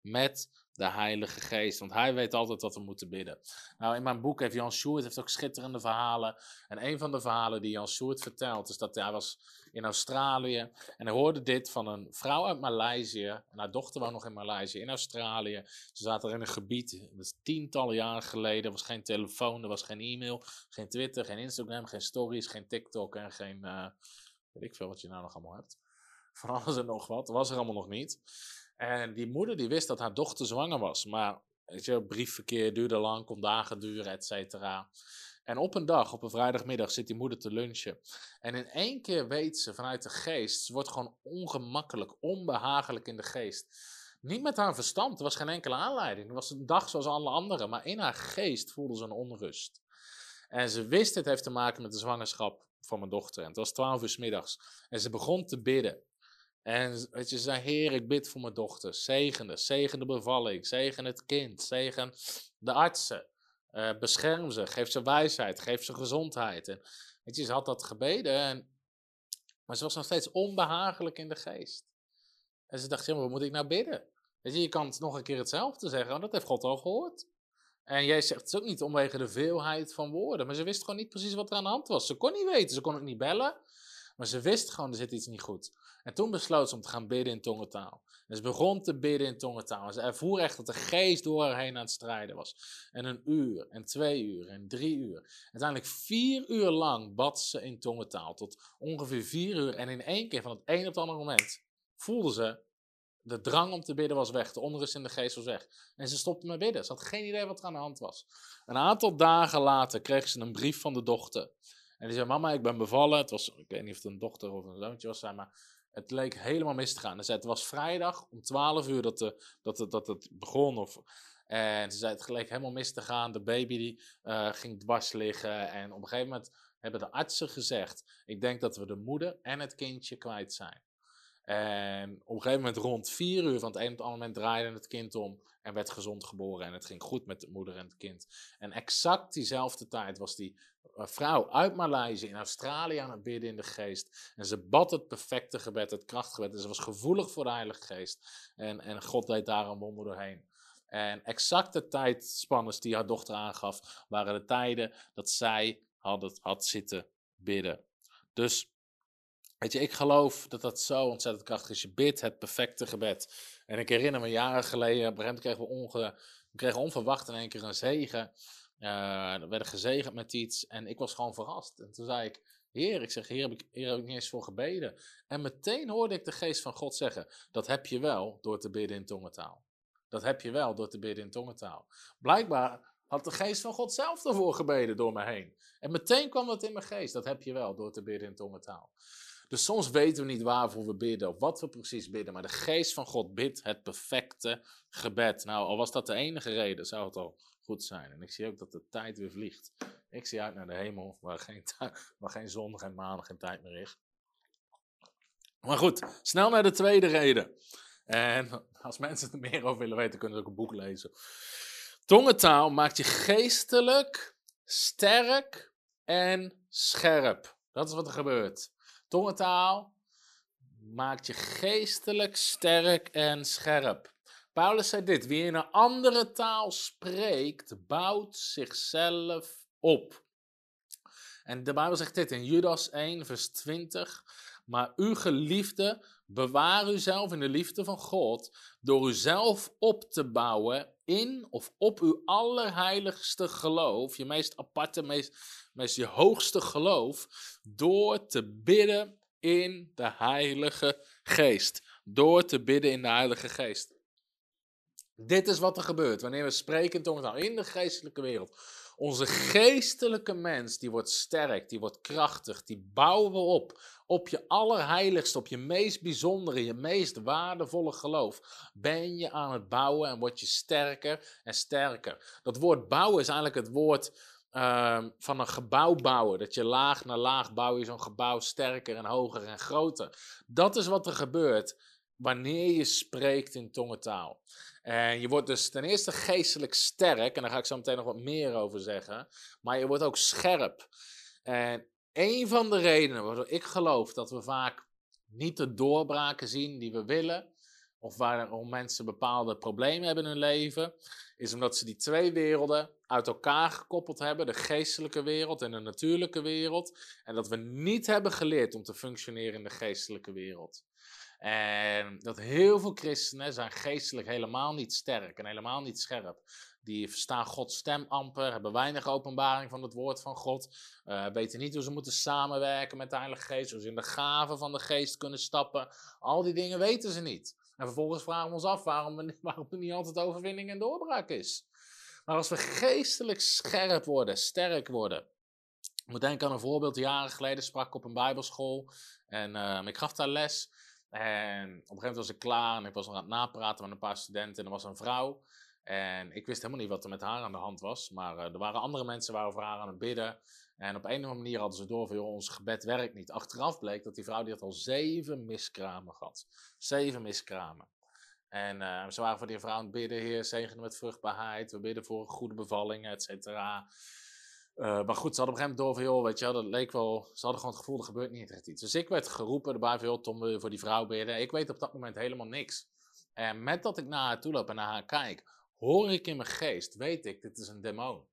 met de Heilige Geest. Want hij weet altijd wat we moeten bidden. Nou, in mijn boek heeft Jan Sjoerd heeft ook schitterende verhalen. En een van de verhalen die Jan Sjoerd vertelt, is dat hij was in Australië. En hij hoorde dit van een vrouw uit Maleisië. En haar dochter woonde nog in Maleisië, in Australië. Ze zaten er in een gebied, tientallen jaren geleden. Er was geen telefoon, er was geen e-mail, geen Twitter, geen Instagram, geen stories, geen TikTok en geen, uh, weet ik veel wat je nou nog allemaal hebt. Van alles en nog wat. Was er allemaal nog niet. En die moeder die wist dat haar dochter zwanger was. Maar weet je, briefverkeer duurde lang, kon dagen duren, et cetera. En op een dag, op een vrijdagmiddag, zit die moeder te lunchen. En in één keer weet ze vanuit de geest, ze wordt gewoon ongemakkelijk, onbehagelijk in de geest. Niet met haar verstand, er was geen enkele aanleiding. Het was een dag zoals alle anderen, maar in haar geest voelde ze een onrust. En ze wist het heeft te maken met de zwangerschap van mijn dochter. En het was twaalf uur middags. En ze begon te bidden. En ze zei, Heer, ik bid voor mijn dochter. Zegen de bevalling, zegen het kind, zegen de artsen. Uh, bescherm ze, geef ze wijsheid, geef ze gezondheid. En, weet je, ze had dat gebeden, en, maar ze was nog steeds onbehagelijk in de geest. En ze dacht, ja, wat moet ik nou bidden? Weet je, je kan nog een keer hetzelfde zeggen, want dat heeft God al gehoord. En jij zegt het ook niet omwege de veelheid van woorden, maar ze wist gewoon niet precies wat er aan de hand was. Ze kon niet weten, ze kon ook niet bellen, maar ze wist gewoon, er zit iets niet goed. En toen besloot ze om te gaan bidden in tongentaal. En ze begon te bidden in tongentaal. En ze ervoer echt dat de geest door haar heen aan het strijden was. En een uur, en twee uur, en drie uur. Uiteindelijk vier uur lang bad ze in tongentaal. Tot ongeveer vier uur. En in één keer, van het een op het andere moment, voelde ze... De drang om te bidden was weg. De onrust in de geest was weg. En ze stopte met bidden. Ze had geen idee wat er aan de hand was. Een aantal dagen later kreeg ze een brief van de dochter. En die zei: Mama, ik ben bevallen. Het was, ik weet niet of het een dochter of een zoontje was, maar het leek helemaal mis te gaan. Ze zei, het was vrijdag om 12 uur dat, de, dat, het, dat het begon. Of, en ze zei, het leek helemaal mis te gaan. De baby die, uh, ging dwars liggen. En op een gegeven moment hebben de artsen gezegd... ik denk dat we de moeder en het kindje kwijt zijn. En op een gegeven moment rond 4 uur van het een op het andere moment draaide het kind om... en werd gezond geboren. En het ging goed met de moeder en het kind. En exact diezelfde tijd was die vrouw uit Maleisië in Australië aan het bidden in de geest. En ze bad het perfecte gebed, het krachtgebed. En ze was gevoelig voor de Heilige Geest. En, en God deed daar een wonder doorheen. En exact de tijdspannes die haar dochter aangaf, waren de tijden dat zij had, had zitten bidden. Dus, weet je, ik geloof dat dat zo ontzettend krachtig is. Je bidt het perfecte gebed. En ik herinner me jaren geleden, op een gegeven moment kregen we, onge, we kregen onverwacht in één keer een zegen. Uh, we werden gezegend met iets en ik was gewoon verrast. En toen zei ik, Heer, ik zeg, Heer, heb ik, ik niet eens voor gebeden. En meteen hoorde ik de geest van God zeggen, dat heb je wel door te bidden in tongentaal. Dat heb je wel door te bidden in tongentaal. Blijkbaar had de geest van God zelf ervoor gebeden door me heen. En meteen kwam dat in mijn geest. Dat heb je wel door te bidden in tongentaal. Dus soms weten we niet waarvoor we bidden of wat we precies bidden. Maar de geest van God bidt het perfecte gebed. Nou, al was dat de enige reden, zou het al goed zijn. En ik zie ook dat de tijd weer vliegt. Ik zie uit naar de hemel, waar geen, waar geen zondag en maandag geen tijd meer is. Maar goed, snel naar de tweede reden. En als mensen er meer over willen weten, kunnen ze ook een boek lezen. Tongentaal maakt je geestelijk sterk en scherp. Dat is wat er gebeurt. Tongentaal maakt je geestelijk sterk en scherp. Paulus zei dit: wie in een andere taal spreekt, bouwt zichzelf op. En de Bijbel zegt dit in Judas 1, vers 20. Maar u geliefde, bewaar uzelf in de liefde van God door uzelf op te bouwen in of op uw allerheiligste geloof, je meest aparte, meest, meest je hoogste geloof, door te bidden in de Heilige Geest. Door te bidden in de Heilige Geest. Dit is wat er gebeurt wanneer we spreken in tongentaal in de geestelijke wereld. Onze geestelijke mens, die wordt sterk, die wordt krachtig, die bouwen we op. Op je allerheiligste, op je meest bijzondere, je meest waardevolle geloof. Ben je aan het bouwen en word je sterker en sterker. Dat woord bouwen is eigenlijk het woord uh, van een gebouw bouwen. Dat je laag na laag bouw je zo'n gebouw sterker en hoger en groter. Dat is wat er gebeurt wanneer je spreekt in tongentaal. En je wordt dus ten eerste geestelijk sterk, en daar ga ik zo meteen nog wat meer over zeggen, maar je wordt ook scherp. En een van de redenen waarom ik geloof dat we vaak niet de doorbraken zien die we willen, of waarom mensen bepaalde problemen hebben in hun leven, is omdat ze die twee werelden uit elkaar gekoppeld hebben, de geestelijke wereld en de natuurlijke wereld, en dat we niet hebben geleerd om te functioneren in de geestelijke wereld. En dat heel veel christenen zijn geestelijk helemaal niet sterk en helemaal niet scherp. Die verstaan Gods stem amper, hebben weinig openbaring van het woord van God, uh, weten niet hoe ze moeten samenwerken met de Heilige Geest, hoe ze in de gaven van de Geest kunnen stappen. Al die dingen weten ze niet. En vervolgens vragen we ons af waarom, waarom er niet altijd overwinning en doorbraak is. Maar als we geestelijk scherp worden, sterk worden. Ik moet denken aan een voorbeeld. Jaren geleden sprak ik op een bijbelschool en uh, ik gaf daar les. En op een gegeven moment was ik klaar en ik was nog aan het napraten met een paar studenten. En er was een vrouw. En ik wist helemaal niet wat er met haar aan de hand was. Maar uh, er waren andere mensen waar over haar aan het bidden. En op een of andere manier hadden ze door van, ons gebed werkt niet. Achteraf bleek dat die vrouw die had al zeven miskramen gehad. Zeven miskramen. En uh, ze waren voor die vrouw aan het bidden, heer, zegenen met vruchtbaarheid. We bidden voor goede bevallingen, et cetera. Uh, maar goed, ze hadden op een gegeven moment door van, joh, weet je wel, dat leek wel, ze hadden gewoon het gevoel, er gebeurt niet echt iets. Dus ik werd geroepen erbij van, joh, voor die vrouw bidden? Ik weet op dat moment helemaal niks. En met dat ik naar haar toe loop en naar haar kijk, hoor ik in mijn geest, weet ik, dit is een demon.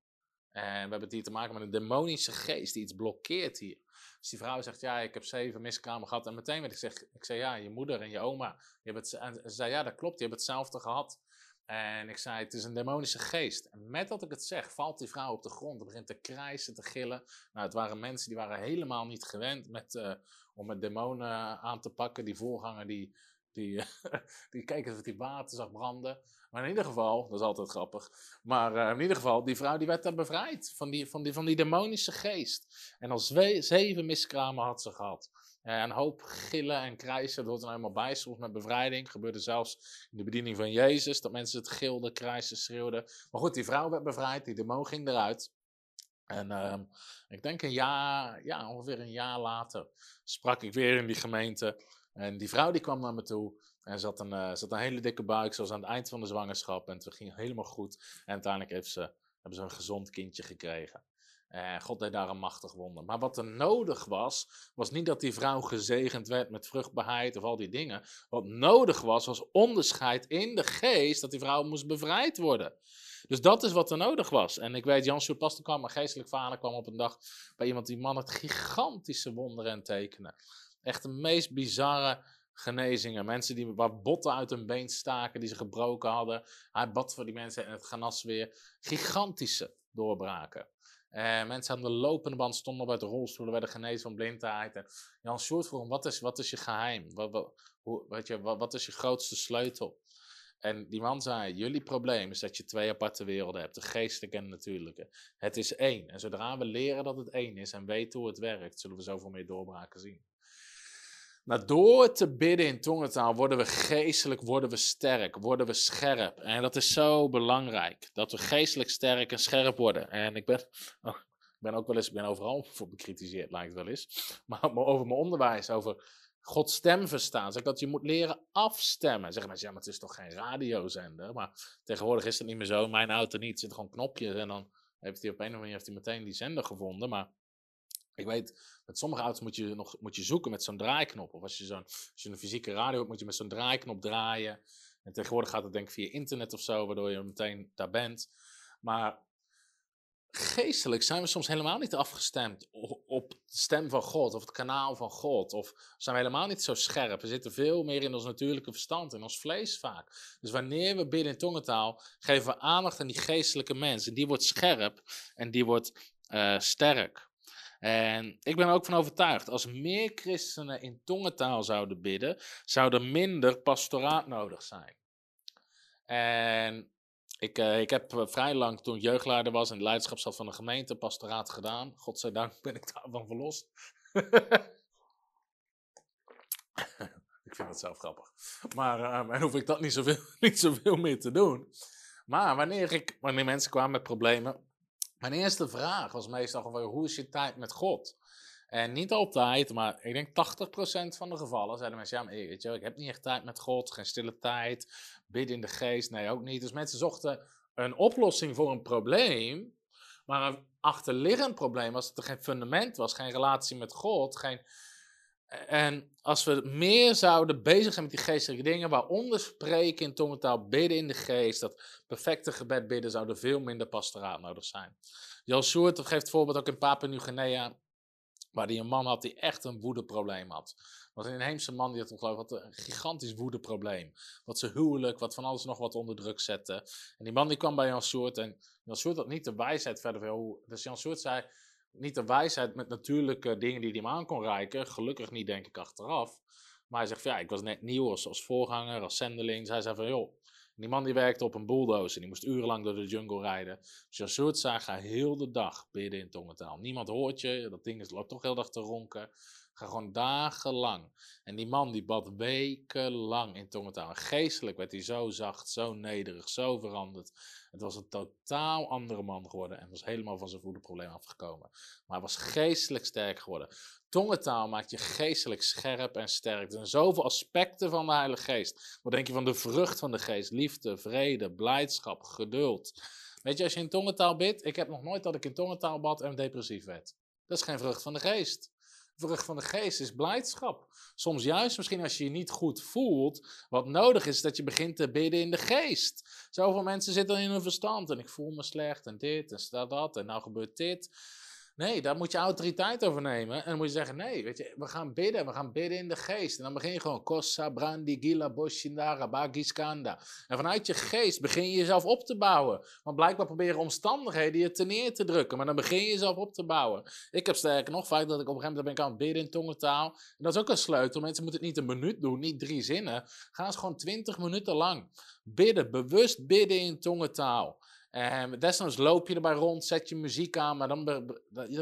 En we hebben het hier te maken met een demonische geest die iets blokkeert hier. Dus die vrouw zegt, ja, ik heb zeven miskramen gehad. En meteen werd ik zeg, ik zei, ja, je moeder en je oma. Je hebt het, en ze zei, ja, dat klopt, je hebt hetzelfde gehad. En ik zei, het is een demonische geest. En met dat ik het zeg, valt die vrouw op de grond en begint te krijsen, te gillen. Nou, het waren mensen die waren helemaal niet gewend met, uh, om met demonen aan te pakken. Die voorganger, die, die, die of die water zag branden. Maar in ieder geval, dat is altijd grappig. Maar uh, in ieder geval, die vrouw die werd dan bevrijd van die, van die, van die demonische geest. En al zeven miskramen had ze gehad. Uh, een hoop gillen en krijsen, dat hoort er helemaal bij. Soms met bevrijding. Gebeurde zelfs in de bediening van Jezus, dat mensen het gilden, krijsen, schreeuwden. Maar goed, die vrouw werd bevrijd, die demon ging eruit. En uh, ik denk een jaar, ja, ongeveer een jaar later, sprak ik weer in die gemeente. En die vrouw die kwam naar me toe. En ze had een, uh, een hele dikke buik, zoals aan het eind van de zwangerschap. En het ging helemaal goed. En uiteindelijk heeft ze, hebben ze een gezond kindje gekregen. En God deed daar een machtig wonder. Maar wat er nodig was, was niet dat die vrouw gezegend werd met vruchtbaarheid of al die dingen. Wat nodig was, was onderscheid in de geest dat die vrouw moest bevrijd worden. Dus dat is wat er nodig was. En ik weet, Jan Pastor kwam, mijn geestelijk vader kwam op een dag bij iemand die man het gigantische wonderen en tekenen. Echt de meest bizarre genezingen. Mensen die, waar botten uit hun been staken, die ze gebroken hadden. Hij bad voor die mensen en het genas weer. Gigantische doorbraken. En mensen aan de lopende band stonden bij de rolstoelen, werden genezen van blindheid. En Jan Sjoerd vroeg wat is, wat is je geheim? Wat, hoe, weet je, wat is je grootste sleutel? En die man zei: Jullie probleem is dat je twee aparte werelden hebt, de geestelijke en de natuurlijke. Het is één. En zodra we leren dat het één is en weten hoe het werkt, zullen we zoveel meer doorbraken zien. Maar door te bidden in tongentaal worden we geestelijk, worden we sterk, worden we scherp. En dat is zo belangrijk, dat we geestelijk sterk en scherp worden. En ik ben, oh, ik ben ook wel eens, ik ben overal voor bekritiseerd, lijkt het wel eens. Maar over mijn onderwijs, over Gods stem verstaan. Zeg dat je moet leren afstemmen. Zeggen mensen, ja, maar het is toch geen radiozender? Maar tegenwoordig is het niet meer zo. Mijn auto niet. Er zitten gewoon knopjes en dan heeft hij op een of andere manier hij meteen die zender gevonden. Maar ik weet, met sommige auto's moet je nog moet je zoeken met zo'n draaiknop. Of als je, zo'n, als je een fysieke radio hebt, moet je met zo'n draaiknop draaien. En tegenwoordig gaat het denk ik via internet of zo, waardoor je meteen daar bent. Maar geestelijk zijn we soms helemaal niet afgestemd op de stem van God of het kanaal van God. Of zijn we helemaal niet zo scherp. We zitten veel meer in ons natuurlijke verstand, in ons vlees vaak. Dus wanneer we bidden in tongentaal, geven we aandacht aan die geestelijke mens. En die wordt scherp en die wordt uh, sterk. En ik ben er ook van overtuigd, als meer christenen in tongentaal zouden bidden, zou er minder pastoraat nodig zijn. En ik, uh, ik heb eh, vrij lang, toen ik jeugdleider was en de leiderschap van de gemeente, pastoraat gedaan. Godzijdank ben ik daarvan verlost. ik vind dat zelf grappig. Maar uh, hoef ik dat niet zoveel, niet zoveel meer te doen. Maar wanneer, ik, wanneer mensen kwamen met problemen, mijn eerste vraag was meestal gewoon, hoe is je tijd met God? En niet altijd, maar ik denk 80% van de gevallen zeiden mensen, ja, maar weet je, ik heb niet echt tijd met God, geen stille tijd, bidden in de geest, nee, ook niet. Dus mensen zochten een oplossing voor een probleem, maar een achterliggend probleem was dat er geen fundament was, geen relatie met God, geen... En als we meer zouden bezig zijn met die geestelijke dingen, waaronder spreken in tongentaal, bidden in de geest, dat perfecte gebed bidden, zou veel minder pastoraat nodig zijn. Jan Soert geeft voorbeeld ook in Papua-Nieuw-Guinea, Waar die een man had die echt een woedeprobleem had. Was een inheemse man die had geloof ik een gigantisch woedeprobleem. Wat zijn huwelijk, wat van alles nog wat onder druk zette. En die man die kwam bij Jan Soort en Jan Soort had niet de wijsheid verder veel. Dus Jan Soort zei, niet de wijsheid met natuurlijke dingen die hij hem aan kon reiken. Gelukkig niet denk ik achteraf. Maar hij zegt ja, ik was net nieuw als, voorganger, als zendeling. Zij zei van joh, die man die werkte op een bulldozer. Die moest urenlang door de jungle rijden. Dus Jassoort zei, ga heel de dag bidden in tongentaal. Niemand hoort je. Dat ding is, loopt toch heel dag te ronken. Gewoon dagenlang. En die man die bad wekenlang in tongentaal. geestelijk werd hij zo zacht, zo nederig, zo veranderd. Het was een totaal andere man geworden. En was helemaal van zijn voedenprobleem afgekomen. Maar hij was geestelijk sterk geworden. Tongentaal maakt je geestelijk scherp en sterk. Er zijn zoveel aspecten van de Heilige Geest. Wat denk je van de vrucht van de Geest? Liefde, vrede, blijdschap, geduld. Weet je, als je in tongentaal bidt, ik heb nog nooit dat ik in tongentaal bad en depressief werd. Dat is geen vrucht van de Geest. Vrucht van de Geest is blijdschap. Soms juist misschien als je je niet goed voelt, wat nodig is dat je begint te bidden in de Geest. Zoveel mensen zitten in hun verstand en ik voel me slecht en dit en dat en nou gebeurt dit. Nee, daar moet je autoriteit over nemen. En dan moet je zeggen, nee, weet je, we gaan bidden. We gaan bidden in de geest. En dan begin je gewoon, Kossa, Brandi, Gila, Boshindara, Bagiskanda. En vanuit je geest begin je jezelf op te bouwen. Want blijkbaar proberen omstandigheden je neer te drukken. Maar dan begin je jezelf op te bouwen. Ik heb sterker nog vaak dat ik op een gegeven moment ben ik aan het bidden in tongentaal. En dat is ook een sleutel. Mensen moeten het niet een minuut doen, niet drie zinnen. Ga eens gewoon twintig minuten lang bidden. Bewust bidden in tongentaal. En desnoods loop je erbij rond, zet je muziek aan, maar dan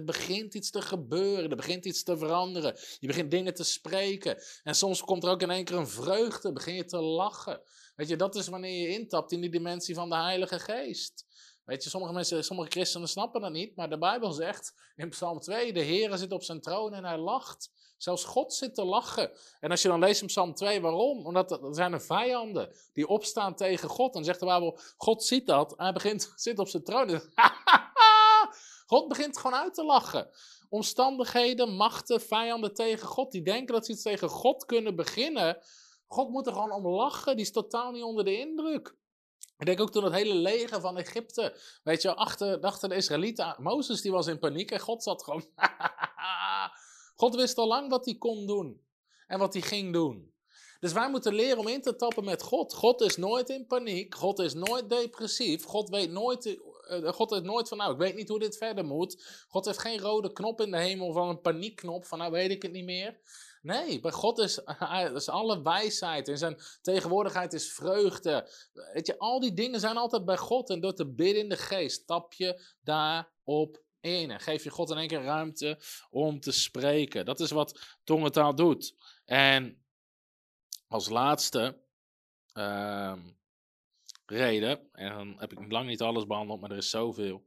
begint iets te gebeuren, er begint iets te veranderen. Je begint dingen te spreken. En soms komt er ook in één keer een vreugde, begin je te lachen. Weet je, dat is wanneer je intapt in die dimensie van de Heilige Geest. Weet je, sommige mensen, sommige christenen snappen dat niet, maar de Bijbel zegt in Psalm 2, de Heer zit op zijn troon en hij lacht. Zelfs God zit te lachen. En als je dan leest in Psalm 2, waarom? Omdat er zijn er vijanden die opstaan tegen God. En zegt de Bijbel, God ziet dat. Hij begint, zit op zijn troon. God begint gewoon uit te lachen. Omstandigheden, machten, vijanden tegen God. Die denken dat ze iets tegen God kunnen beginnen. God moet er gewoon om lachen. Die is totaal niet onder de indruk. Ik denk ook toen het hele leger van Egypte, weet je, achter, achter de Israëlieten, Mozes die was in paniek en God zat gewoon, God wist al lang wat hij kon doen en wat hij ging doen. Dus wij moeten leren om in te tappen met God. God is nooit in paniek. God is nooit depressief. God weet nooit Eh, God heeft nooit van, nou, ik weet niet hoe dit verder moet. God heeft geen rode knop in de hemel van een paniekknop van, nou weet ik het niet meer. Nee, bij God is, is alle wijsheid en zijn tegenwoordigheid is vreugde. Weet je, al die dingen zijn altijd bij God. En door te bidden in de geest stap je daarop in. En geef je God in één keer ruimte om te spreken. Dat is wat tongentaal doet. En als laatste ehm, reden, en dan heb ik lang niet alles behandeld, maar er is zoveel.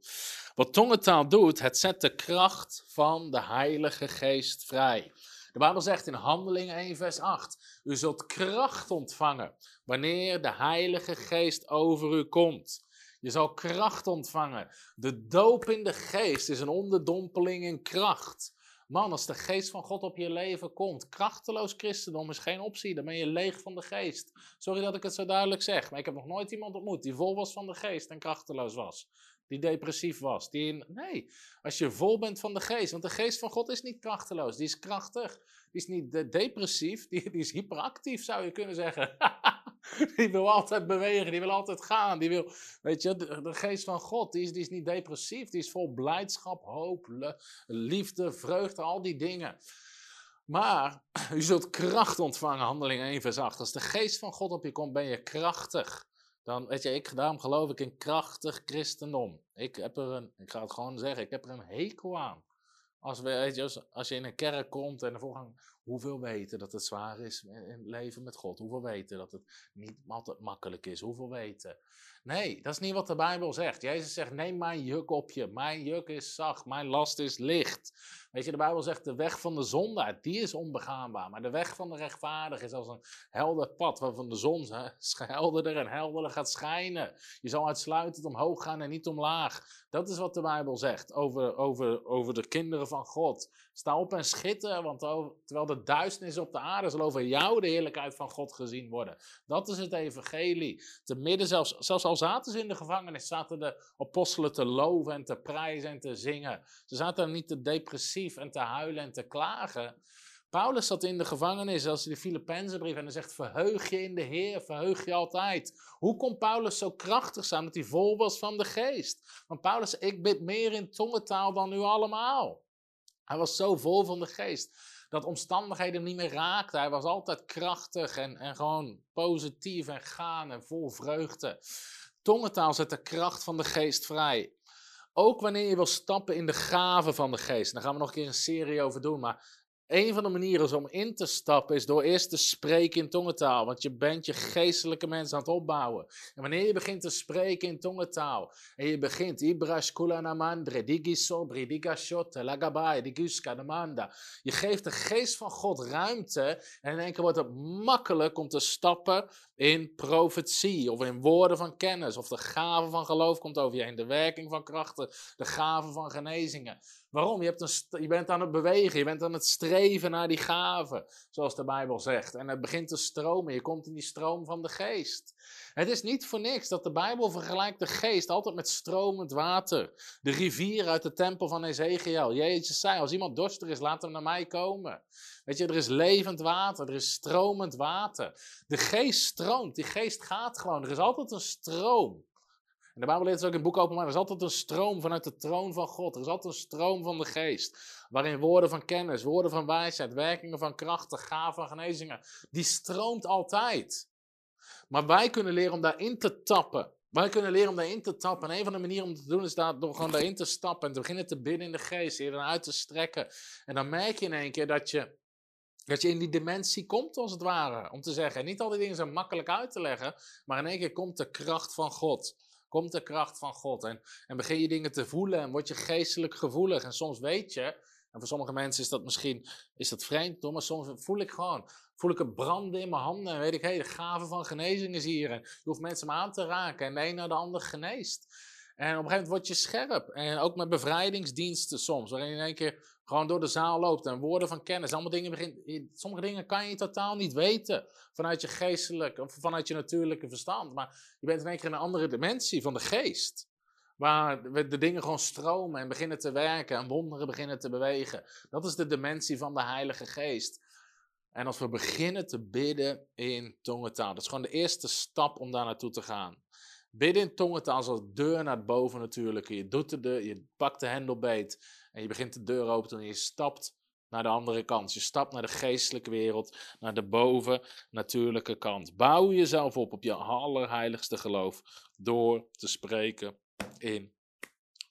Wat tongentaal doet, het zet de kracht van de Heilige Geest vrij. De Bijbel zegt in Handelingen 1, vers 8: U zult kracht ontvangen wanneer de Heilige Geest over u komt. Je zal kracht ontvangen. De doop in de geest is een onderdompeling in kracht. Man, als de geest van God op je leven komt, krachteloos christendom is geen optie. Dan ben je leeg van de geest. Sorry dat ik het zo duidelijk zeg, maar ik heb nog nooit iemand ontmoet die vol was van de geest en krachteloos was. Die depressief was. Die in, nee, als je vol bent van de geest. Want de geest van God is niet krachteloos, die is krachtig. Die is niet depressief, die, die is hyperactief zou je kunnen zeggen. die wil altijd bewegen, die wil altijd gaan. Die wil, weet je, de, geest van God, die is, die is niet depressief, die is vol blijdschap, hoop, liefde, vreugde, al die dingen. Maar u zult kracht ontvangen, handeling 1 vers 8. Als de geest van God op je komt, ben je krachtig. Dan, weet je, ik, daarom geloof ik in krachtig christendom. Ik heb er een, ik ga het gewoon zeggen, ik heb er een hekel aan. Als, we, weet je, als, je in een kerk komt en de voorgang, hoeveel weten dat het zwaar is in leven met God? Hoeveel weten dat het niet altijd makkelijk is? Hoeveel weten? Nee, dat is niet wat de Bijbel zegt. Jezus zegt, neem mijn juk op je. Mijn juk is zacht, mijn last is licht. Weet je, de Bijbel zegt, de weg van de zondaar, die is onbegaanbaar. Maar de weg van de rechtvaardige is als een helder pad, waarvan de zon helderder en helderder gaat schijnen. Je zal uitsluitend omhoog gaan en niet omlaag. Dat is wat de Bijbel zegt over, over, over de kinderen van God. Sta op en schitter, want terwijl de duisternis op de aarde zal over jou de heerlijkheid van God gezien worden. Dat is het evangelie. Te midden, zelfs, zelfs al zaten ze in de gevangenis, zaten de apostelen te loven en te prijzen en te zingen. Ze zaten niet te depressief en te huilen en te klagen. Paulus zat in de gevangenis als hij de Filippenzen brief en hij zegt: Verheug je in de Heer, verheug je altijd. Hoe kon Paulus zo krachtig zijn dat hij vol was van de geest? Want Paulus, ik bid meer in tongentaal dan u allemaal. Hij was zo vol van de geest dat omstandigheden hem niet meer raakten. Hij was altijd krachtig en, en gewoon positief en gaan en vol vreugde. Tongentaal zet de kracht van de geest vrij. Ook wanneer je wil stappen in de gaven van de geest. Daar gaan we nog een keer een serie over doen. Maar een van de manieren om in te stappen is door eerst te spreken in tongentaal. Want je bent je geestelijke mens aan het opbouwen. En wanneer je begint te spreken in tongentaal. En je begint. Namanda. Je geeft de geest van God ruimte. En in één keer wordt het makkelijk om te stappen in profetie. Of in woorden van kennis. Of de gave van geloof komt over je heen. De werking van krachten. De gave van genezingen. Waarom? Je, hebt een, je bent aan het bewegen, je bent aan het streven naar die gaven, zoals de Bijbel zegt. En het begint te stromen, je komt in die stroom van de geest. Het is niet voor niks dat de Bijbel vergelijkt de geest altijd met stromend water. De rivier uit de tempel van Ezekiel. Jezus zei, als iemand dorstig is, laat hem naar mij komen. Weet je, er is levend water, er is stromend water. De geest stroomt, die geest gaat gewoon. Er is altijd een stroom. En de Bijbel leert het ook in het boek openbaar. Er is altijd een stroom vanuit de troon van God. Er is altijd een stroom van de geest. Waarin woorden van kennis, woorden van wijsheid, werkingen van krachten, gaven van genezingen. Die stroomt altijd. Maar wij kunnen leren om daarin te tappen. Wij kunnen leren om daarin te tappen. En een van de manieren om te doen is daar, door gewoon daarin te stappen. En te beginnen te bidden in de geest. Je dan uit te strekken. En dan merk je in één keer dat je dat je in die dimensie komt, als het ware. Om te zeggen, niet al die dingen zijn makkelijk uit te leggen, maar in één keer komt de kracht van God komt de kracht van God. En, en begin je dingen te voelen en word je geestelijk gevoelig. En soms weet je, en voor sommige mensen is dat misschien is dat vreemd, maar soms voel ik gewoon, voel ik het branden in mijn handen. En weet ik, hé, de gave van genezing is hier. Je hoeft mensen me aan te raken en de een naar de ander geneest. En op een gegeven moment word je scherp. En ook met bevrijdingsdiensten soms, waarin je in één keer gewoon door de zaal loopt en woorden van kennis. Allemaal dingen begint. Sommige dingen kan je totaal niet weten vanuit je geestelijk of vanuit je natuurlijke verstand. Maar je bent in één keer in een andere dimensie van de geest. Waar de dingen gewoon stromen en beginnen te werken en wonderen beginnen te bewegen. Dat is de dimensie van de Heilige Geest. En als we beginnen te bidden in tongentaal, dat is gewoon de eerste stap om daar naartoe te gaan. Bidden in tongentaal is als deur naar boven natuurlijk. Je, doet de deur, je pakt de hendelbeet en je begint de deur open te en je stapt naar de andere kant. Je stapt naar de geestelijke wereld, naar de boven natuurlijke kant. Bouw jezelf op op je allerheiligste geloof door te spreken in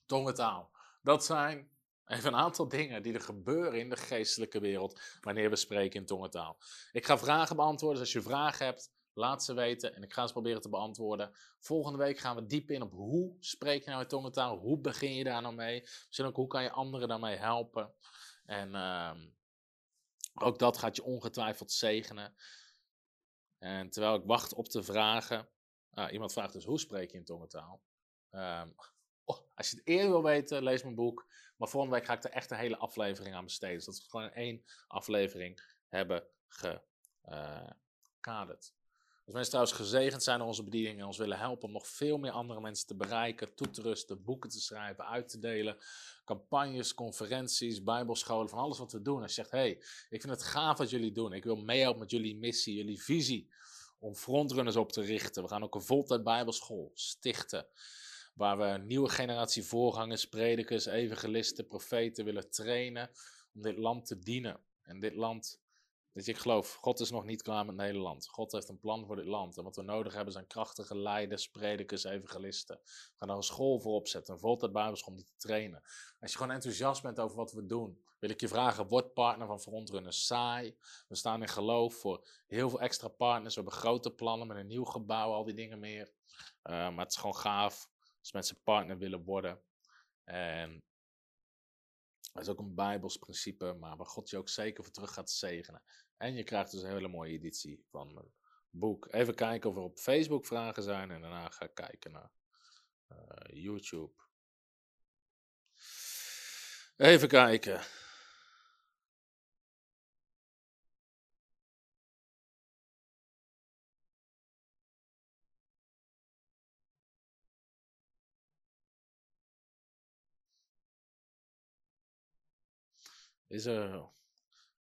tongentaal. Dat zijn even een aantal dingen die er gebeuren in de geestelijke wereld wanneer we spreken in tongentaal. Ik ga vragen beantwoorden. Dus als je vragen hebt, laat ze weten en ik ga ze proberen te beantwoorden. Volgende week gaan we diep in op hoe spreek je nou in tongentaal? Hoe begin je daar nou mee? Misschien ook hoe kan je anderen daarmee helpen? En ehm, ook dat gaat je ongetwijfeld zegenen. En terwijl ik wacht op de vragen. Ah, iemand vraagt dus hoe spreek je in tongentaal? Ehm, als je het eerder wil weten, lees mijn boek. Maar volgende week ga ik er echt een hele aflevering aan besteden. Zodat we gewoon één aflevering hebben gekaderd. Als mensen trouwens gezegend zijn door onze bediening en ons willen helpen om nog veel meer andere mensen te bereiken, toe te rusten, boeken te schrijven, uit te delen, campagnes, conferenties, bijbelscholen, van alles wat we doen. Als je zegt, hey, ik vind het gaaf wat jullie doen. Ik wil meehelpen met jullie missie, jullie visie om frontrunners op te richten. We gaan ook een voltijd bijbelschool stichten. Waar we een nieuwe generatie voorgangers, predikers, evangelisten, profeten willen trainen om dit land te dienen. En dit land dus ik geloof, God is nog niet klaar met Nederland. God heeft een plan voor dit land. En wat we nodig hebben zijn krachtige leiders, predikers, evangelisten. We gaan daar een school voor opzetten, een voltijd bijbelschool om die te trainen. Als je gewoon enthousiast bent over wat we doen, wil ik je vragen, word partner van Frontrunners. Saai. We staan in geloof voor heel veel extra partners. We hebben grote plannen met een nieuw gebouw, al die dingen meer. Uh, maar het is gewoon gaaf als mensen partner willen worden. En dat is ook een Bijbels principe, maar waar God je ook zeker voor terug gaat zegenen. En je krijgt dus een hele mooie editie van mijn boek. Even kijken of er op Facebook vragen zijn en daarna ga ik kijken naar uh, YouTube. Even kijken. Is.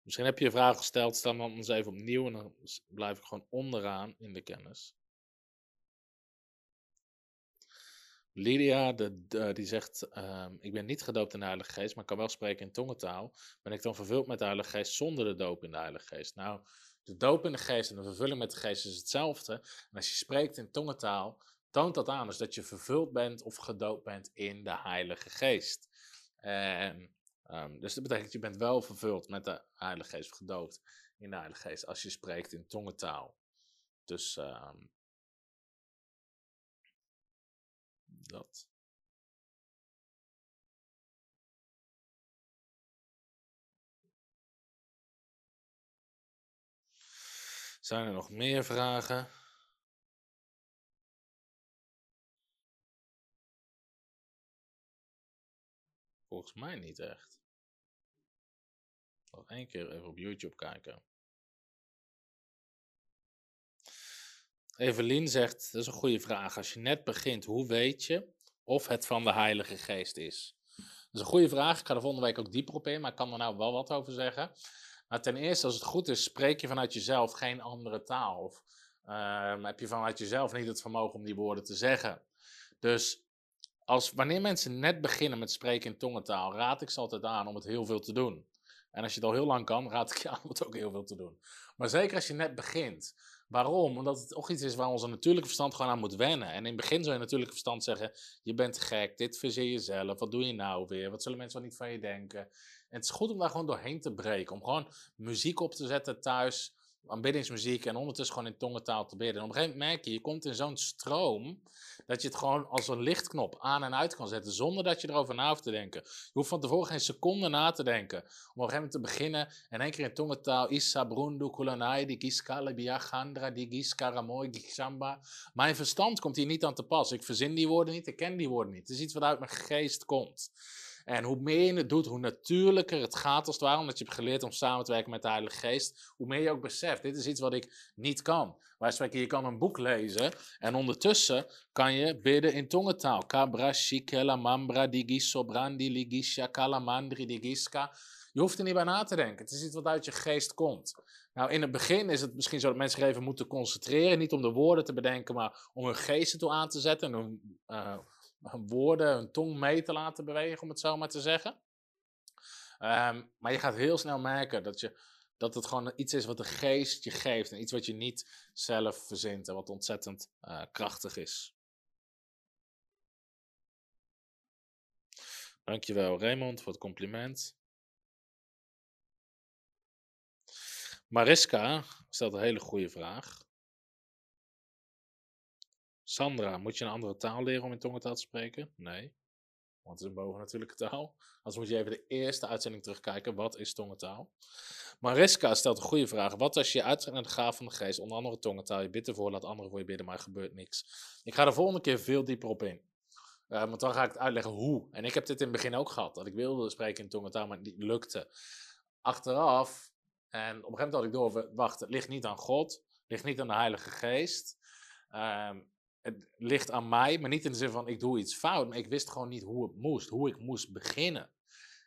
Misschien heb je een vraag gesteld, stel dan eens even opnieuw en dan blijf ik gewoon onderaan in de kennis. Lydia, de, die zegt, ehm, ik ben niet gedoopt in de Heilige Geest, maar kan wel spreken in tongentaal. Ben ik dan vervuld met de Heilige Geest zonder de doop in de Heilige Geest? Nou, de doop in de Geest en de vervulling met de Geest is hetzelfde. En als je spreekt in tongentaal, toont dat aan dus dat je vervuld bent of gedoopt bent in de Heilige Geest. En Um, dus dat betekent, je bent wel vervuld met de Heilige Geest, gedoopt in de Heilige Geest, als je spreekt in tongentaal. Dus um, dat. Zijn er nog meer vragen? Volgens mij niet echt. Nog één keer even op YouTube kijken. Evelien zegt, dat is een goede vraag. Als je net begint, hoe weet je of het van de Heilige Geest is? Dat is een goede vraag. Ik ga er volgende week ook dieper op in, maar ik kan er nou wel wat over zeggen. Maar ten eerste, als het goed is, spreek je vanuit jezelf geen andere taal. Of uh, heb je vanuit jezelf niet het vermogen om die woorden te zeggen. Dus als, wanneer mensen net beginnen met spreken in tongentaal, raad ik ze altijd aan om het heel veel te doen. En als je het al heel lang kan, raad ik je aan om het ook heel veel te doen. Maar zeker als je net begint. Waarom? Omdat het ook iets is waar onze natuurlijke verstand gewoon aan moet wennen. En in het begin zou je natuurlijke verstand zeggen: Je bent gek, dit verzin je zelf, wat doe je nou weer? Wat zullen mensen wel niet van je denken? En het is goed om daar gewoon doorheen te breken. Om gewoon muziek op te zetten thuis, aanbiddingsmuziek en ondertussen gewoon in tongentaal te bidden. En op een gegeven moment merk je, je komt in zo'n stroom dat je het gewoon als een lichtknop aan en uit kan zetten zonder dat je erover na hoeft te denken. Je hoeft van tevoren geen seconde na te denken. Om op een gegeven moment te beginnen en één keer in tongentaal Issa brundu kulanai di giskale biachandra di giskaramoy gishamba. Mijn verstand komt hier niet aan te pas. Ik verzin die woorden niet, ik ken die woorden niet. Het is iets wat uit mijn geest komt. En hoe meer je het doet, hoe natuurlijker het gaat als het ware. Omdat je hebt geleerd om samen te werken met de Heilige Geest. Hoe meer je ook beseft, dit is iets wat ik niet kan. Wij spreken, je kan een boek lezen. En ondertussen kan je bidden in tongentaal. Kabra, shikela, mambra, digi, sobrandi, ligisha, kalamandri, digiska. Je hoeft er niet bij na te denken. Het is iets wat uit je geest komt. Nou, in het begin is het misschien zo dat mensen even moeten concentreren. Niet om de woorden te bedenken, maar om hun geest toe aan te zetten. En hun, uh, hun woorden, hun tong mee te laten bewegen, om het zo maar te zeggen. Um, maar je gaat heel snel merken dat, je, dat het gewoon iets is wat de geest je geeft. En iets wat je niet zelf verzint en wat ontzettend uh, krachtig is. Dankjewel Raymond voor het compliment. Mariska stelt een hele goede vraag. Sandra, moet je een andere taal leren om in tongentaal te spreken? Nee, want het is een bovennatuurlijke taal. Anders moet je even de eerste uitzending terugkijken. Wat is tongentaal? Mariska stelt een goede vraag. Wat als je uittrekt naar de gaaf van de geest, onder andere tongentaal, je bidt ervoor, laat anderen voor je bidden, maar er gebeurt niks. Ik ga er volgende keer veel dieper op in. Uh, want dan ga ik het uitleggen hoe. En ik heb dit in het begin ook gehad. Dat ik wilde spreken in tongentaal, maar het niet lukte. Achteraf, en op een gegeven moment had ik door, wacht, het ligt niet aan God. Het ligt niet aan de Heilige Geest. Um, het ligt aan mij, maar niet in de zin van ik doe iets fout. Maar ik wist gewoon niet hoe het moest, hoe ik moest beginnen.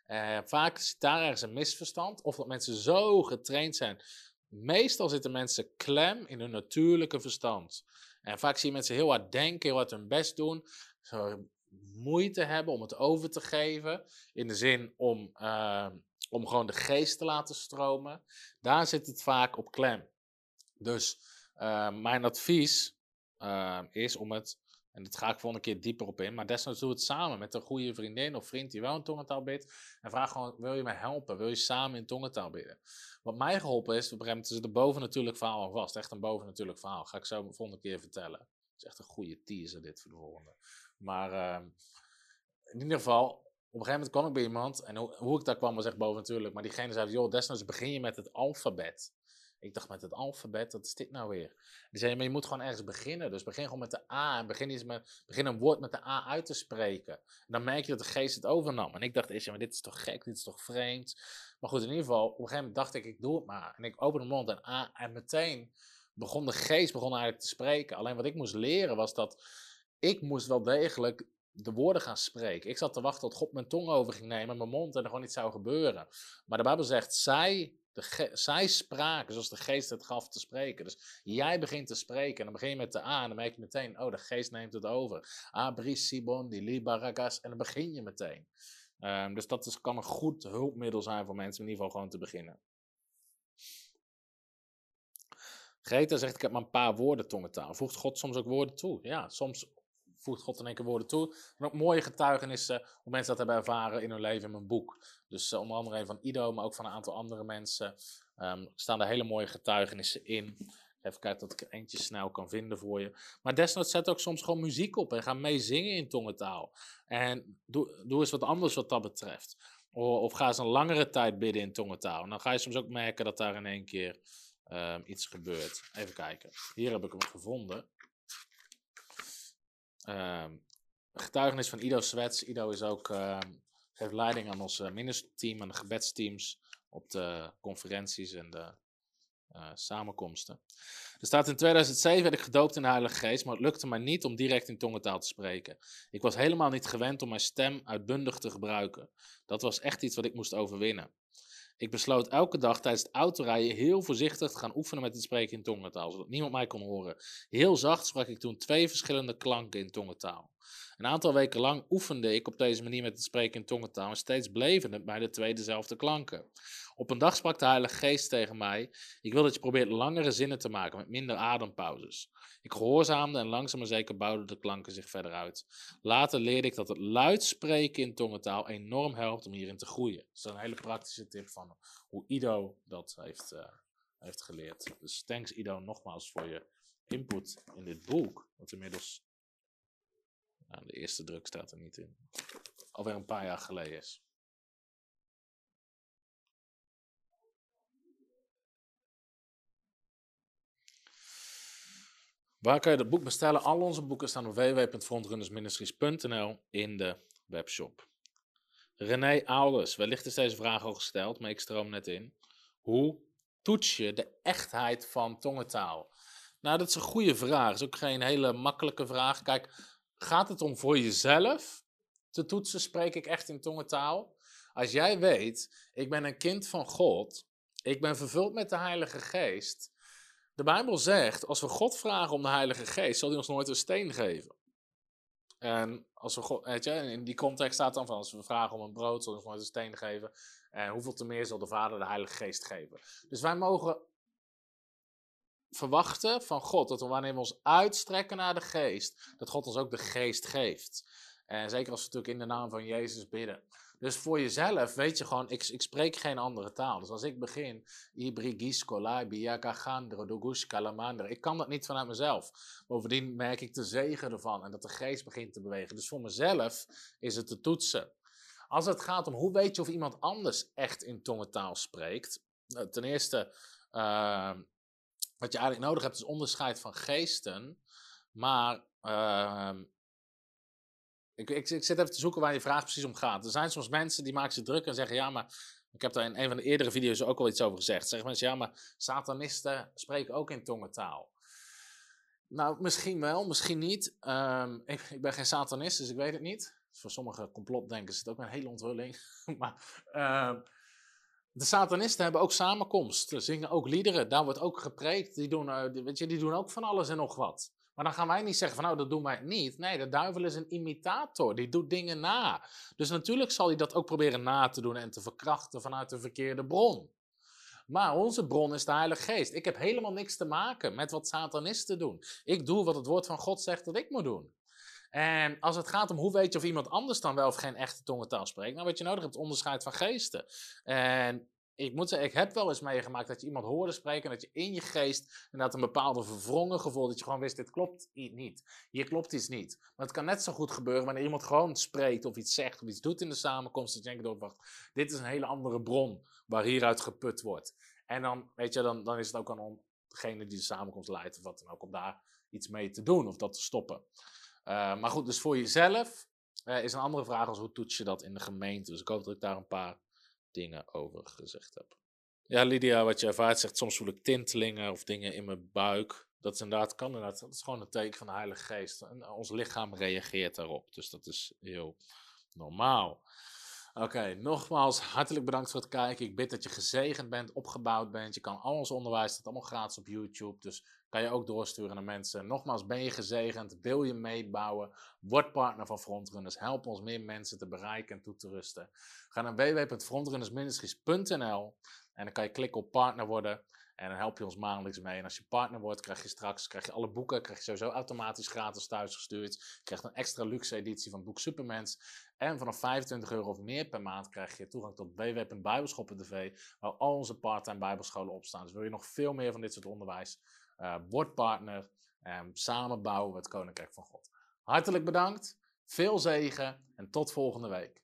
Uh, vaak is daar ergens een misverstand. Of dat mensen zo getraind zijn. Meestal zitten mensen klem in hun natuurlijke verstand. En vaak zie je mensen heel hard denken, heel hard hun best doen. Zo moeite hebben om het over te geven. In de zin om, uh, om gewoon de geest te laten stromen. Daar zit het vaak op klem. Dus uh, mijn advies uh, is om het, en dat ga ik volgende keer dieper op in, maar desnoods doe het samen met een goede vriendin of vriend die wel in tongentaal bidt. En vraag gewoon, wil je mij helpen? Wil je samen in tongentaal bidden? Wat mij geholpen is, op een gegeven moment een bovennatuurlijk verhaal al vast. Echt een bovennatuurlijk verhaal. Ga ik zo de volgende keer vertellen. Het is echt een goede teaser dit voor de volgende. Maar uh, in ieder geval, op een gegeven moment kwam ik bij iemand en hoe, hoe ik daar kwam was echt bovennatuurlijk. Maar diegene zei, joh, desnoods begin je met het alfabet. Ik dacht met het alfabet, wat is dit nou weer? Die zei, maar je moet gewoon ergens beginnen. Dus begin gewoon met de A en begin, eens met, begin een woord met de A uit te spreken. En dan merk je dat de geest het overnam. En ik dacht eerst, ja, maar dit is toch gek, dit is toch vreemd. Maar goed, in ieder geval, op een gegeven moment dacht ik, ik doe het maar. En ik opende de mond en A en meteen begon de geest begon eigenlijk te spreken. Alleen wat ik moest leren was dat ik moest wel degelijk de woorden gaan spreken. Ik zat te wachten tot God mijn tong over ging nemen, mijn mond en er gewoon iets zou gebeuren. Maar de Bijbel zegt, zij, de zij spraken zoals de geest het gaf te spreken. Dus jij begint te spreken en dan begin je met de A en dan merk je meteen, oh de geest neemt het over. Abris Sibon, die Libaragas en dan begin je meteen. Um, dus dat is, kan een goed hulpmiddel zijn voor mensen in ieder geval gewoon te beginnen. Greta zegt, ik heb maar een paar woorden tongentaal. Voegt God soms ook woorden toe? Ja, soms voegt God in één keer woorden toe. En ook mooie getuigenissen hoe mensen dat hebben ervaren in hun leven in mijn boek. Dus uh, onder andere van Ido, maar ook van een aantal andere mensen. Um, staan er hele mooie getuigenissen in. Even kijken dat ik er eentje snel kan vinden voor je. Maar desnoods zet ook soms gewoon muziek op en ga mee zingen in tongentaal. En doe, doe eens wat anders wat dat betreft. Of, of ga eens een langere tijd bidden in tongentaal. En dan ga je soms ook merken dat daar in één keer um, iets gebeurt. Even kijken. Hier heb ik hem gevonden. Um, getuigenis van Ido Swets. Ido is ook, uh, geeft leiding aan ons ministerteam, aan de gebedsteams op de conferenties en de uh, samenkomsten. Er staat in 2007 werd ik gedoopt in de Heilige Geest, maar het lukte mij niet om direct in tongentaal te spreken. Ik was helemaal niet gewend om mijn stem uitbundig te gebruiken. Dat was echt iets wat ik moest overwinnen. Ik besloot elke dag tijdens het autorijden heel voorzichtig te gaan oefenen met het spreken in tongentaal, zodat niemand mij kon horen. Heel zacht sprak ik toen twee verschillende klanken in tongentaal. Een aantal weken lang oefende ik op deze manier met het spreken in tongentaal en steeds bleven het bij de twee dezelfde klanken. Op een dag sprak de Heilige Geest tegen mij: Ik wil dat je probeert langere zinnen te maken met minder adempauzes. Ik gehoorzaamde en langzaam maar zeker bouwden de klanken zich verder uit. Later leerde ik dat het luid spreken in tongentaal enorm helpt om hierin te groeien. Dat is een hele praktische tip van hoe Ido dat heeft, uh, heeft geleerd. Dus thanks Ido nogmaals voor je input in dit boek, wat inmiddels nou, de eerste druk staat er niet in. Alweer een paar jaar geleden is. Waar kan je het boek bestellen? Al onze boeken staan op www.frontrunnersministries.nl in de webshop. René Ouders, wellicht is deze vraag al gesteld, maar ik stroom net in. Hoe toets je de echtheid van tongentaal? Nou, dat is een goede vraag. Dat is ook geen hele makkelijke vraag. Kijk, gaat het om voor jezelf te toetsen, spreek ik echt in tongentaal? Als jij weet, ik ben een kind van God, ik ben vervuld met de Heilige Geest. De Bijbel zegt, als we God vragen om de Heilige Geest, zal hij ons nooit een steen geven. En als we God, weet je, in die context staat dan van, als we vragen om een brood, zal hij ons nooit een steen geven. En hoeveel te meer zal de Vader de Heilige Geest geven. Dus wij mogen verwachten van God dat wanneer we ons uitstrekken naar de geest, dat God ons ook de geest geeft. En zeker als we natuurlijk in de naam van Jezus bidden. Dus voor jezelf weet je gewoon, ik, ik spreek geen andere taal. Dus als ik begin, Ibrigis, Kolai, Biakagandro, Dogush, ik kan dat niet vanuit mezelf. Bovendien merk ik de zegen ervan en dat de geest begint te bewegen. Dus voor mezelf is het te toetsen. Als het gaat om hoe weet je of iemand anders echt in tongentaal spreekt. Nou, ten eerste, uh, wat je eigenlijk nodig hebt is onderscheid van geesten. Maar uh, ik, ik, ik zit even te zoeken waar je vraag precies om gaat. Er zijn soms mensen die maken zich druk en zeggen: Ja, maar ik heb daar in een van de eerdere video's ook al iets over gezegd. Zeggen mensen: Ja, maar satanisten spreken ook in tongentaal. Nou, misschien wel, misschien niet. Um, ik, ik, ben geen satanist, dus ik weet het niet. Voor sommige complotdenkers is het ook een hele onthulling. maar uh, de satanisten hebben ook samenkomst. Ze zingen ook liederen. Daar wordt ook gepreekt. Die doen, uh, weet je, die doen ook van alles en nog wat. Maar dan gaan wij niet zeggen van nou, dat doen wij niet. Nee, de duivel is een imitator. Die doet dingen na. Dus natuurlijk zal hij dat ook proberen na te doen en te verkrachten vanuit de verkeerde bron. Maar onze bron is de Heilige Geest. Ik heb helemaal niks te maken met wat satanisten doen. Ik doe wat het woord van God zegt dat ik moet doen. En als het gaat om hoe weet je of iemand anders dan wel of geen echte tongentaal spreekt, nou wat je nodig hebt, onderscheid van geesten. En ik moet zeggen, ik heb wel eens meegemaakt dat je iemand hoorde spreken en dat je in je geest inderdaad een bepaalde verwrongen gevoel, dat je gewoon wist, dit klopt niet. Hier klopt iets niet. Maar het kan net zo goed gebeuren wanneer iemand gewoon spreekt of iets zegt of iets doet in de samenkomst, dat je denkt, oh, wacht, dit is een hele andere bron waar hieruit geput wordt. En dan, weet je, dan, dan is het ook aan degene die de samenkomst leidt of wat dan ook, om daar iets mee te doen of dat te stoppen. Uh, maar goed, dus voor jezelf uh, is een andere vraag als hoe toets je dat in de gemeente. Dus ik hoop dat ik daar een paar dingen over gezegd heb. Ja, Lydia, wat je ervaart zegt, soms voel ik tintelingen of dingen in mijn buik. Dat is inderdaad, kan dat is gewoon een teken van de Heilige Geest. En ons lichaam reageert daarop, dus dat is heel normaal. Oké, nogmaals hartelijk bedankt voor het kijken. Ik bid dat je gezegend bent, opgebouwd bent. Je kan al ons onderwijs, dat allemaal gratis op YouTube. Dus kan je ook doorsturen naar mensen. Nogmaals, ben je gezegend? Wil je meebouwen? Word partner van Frontrunners. Help ons meer mensen te bereiken en toe te rusten. Ga naar www.frontrunnersministries.nl en dan kan je klikken op partner worden. En dan help je ons maandelijks mee. En als je partner wordt, krijg je straks krijg je alle boeken krijg je sowieso automatisch gratis thuisgestuurd. Je krijgt een extra luxe editie van het boek Supermens. En vanaf 25 euro of meer per maand krijg je toegang tot www.bijbelschoppen.tv, waar al onze part-time bijbelscholen op staan. Dus wil je nog veel meer van dit soort onderwijs, uh, word partner en samen bouwen we het Koninkrijk van God. Hartelijk bedankt, veel zegen en tot volgende week.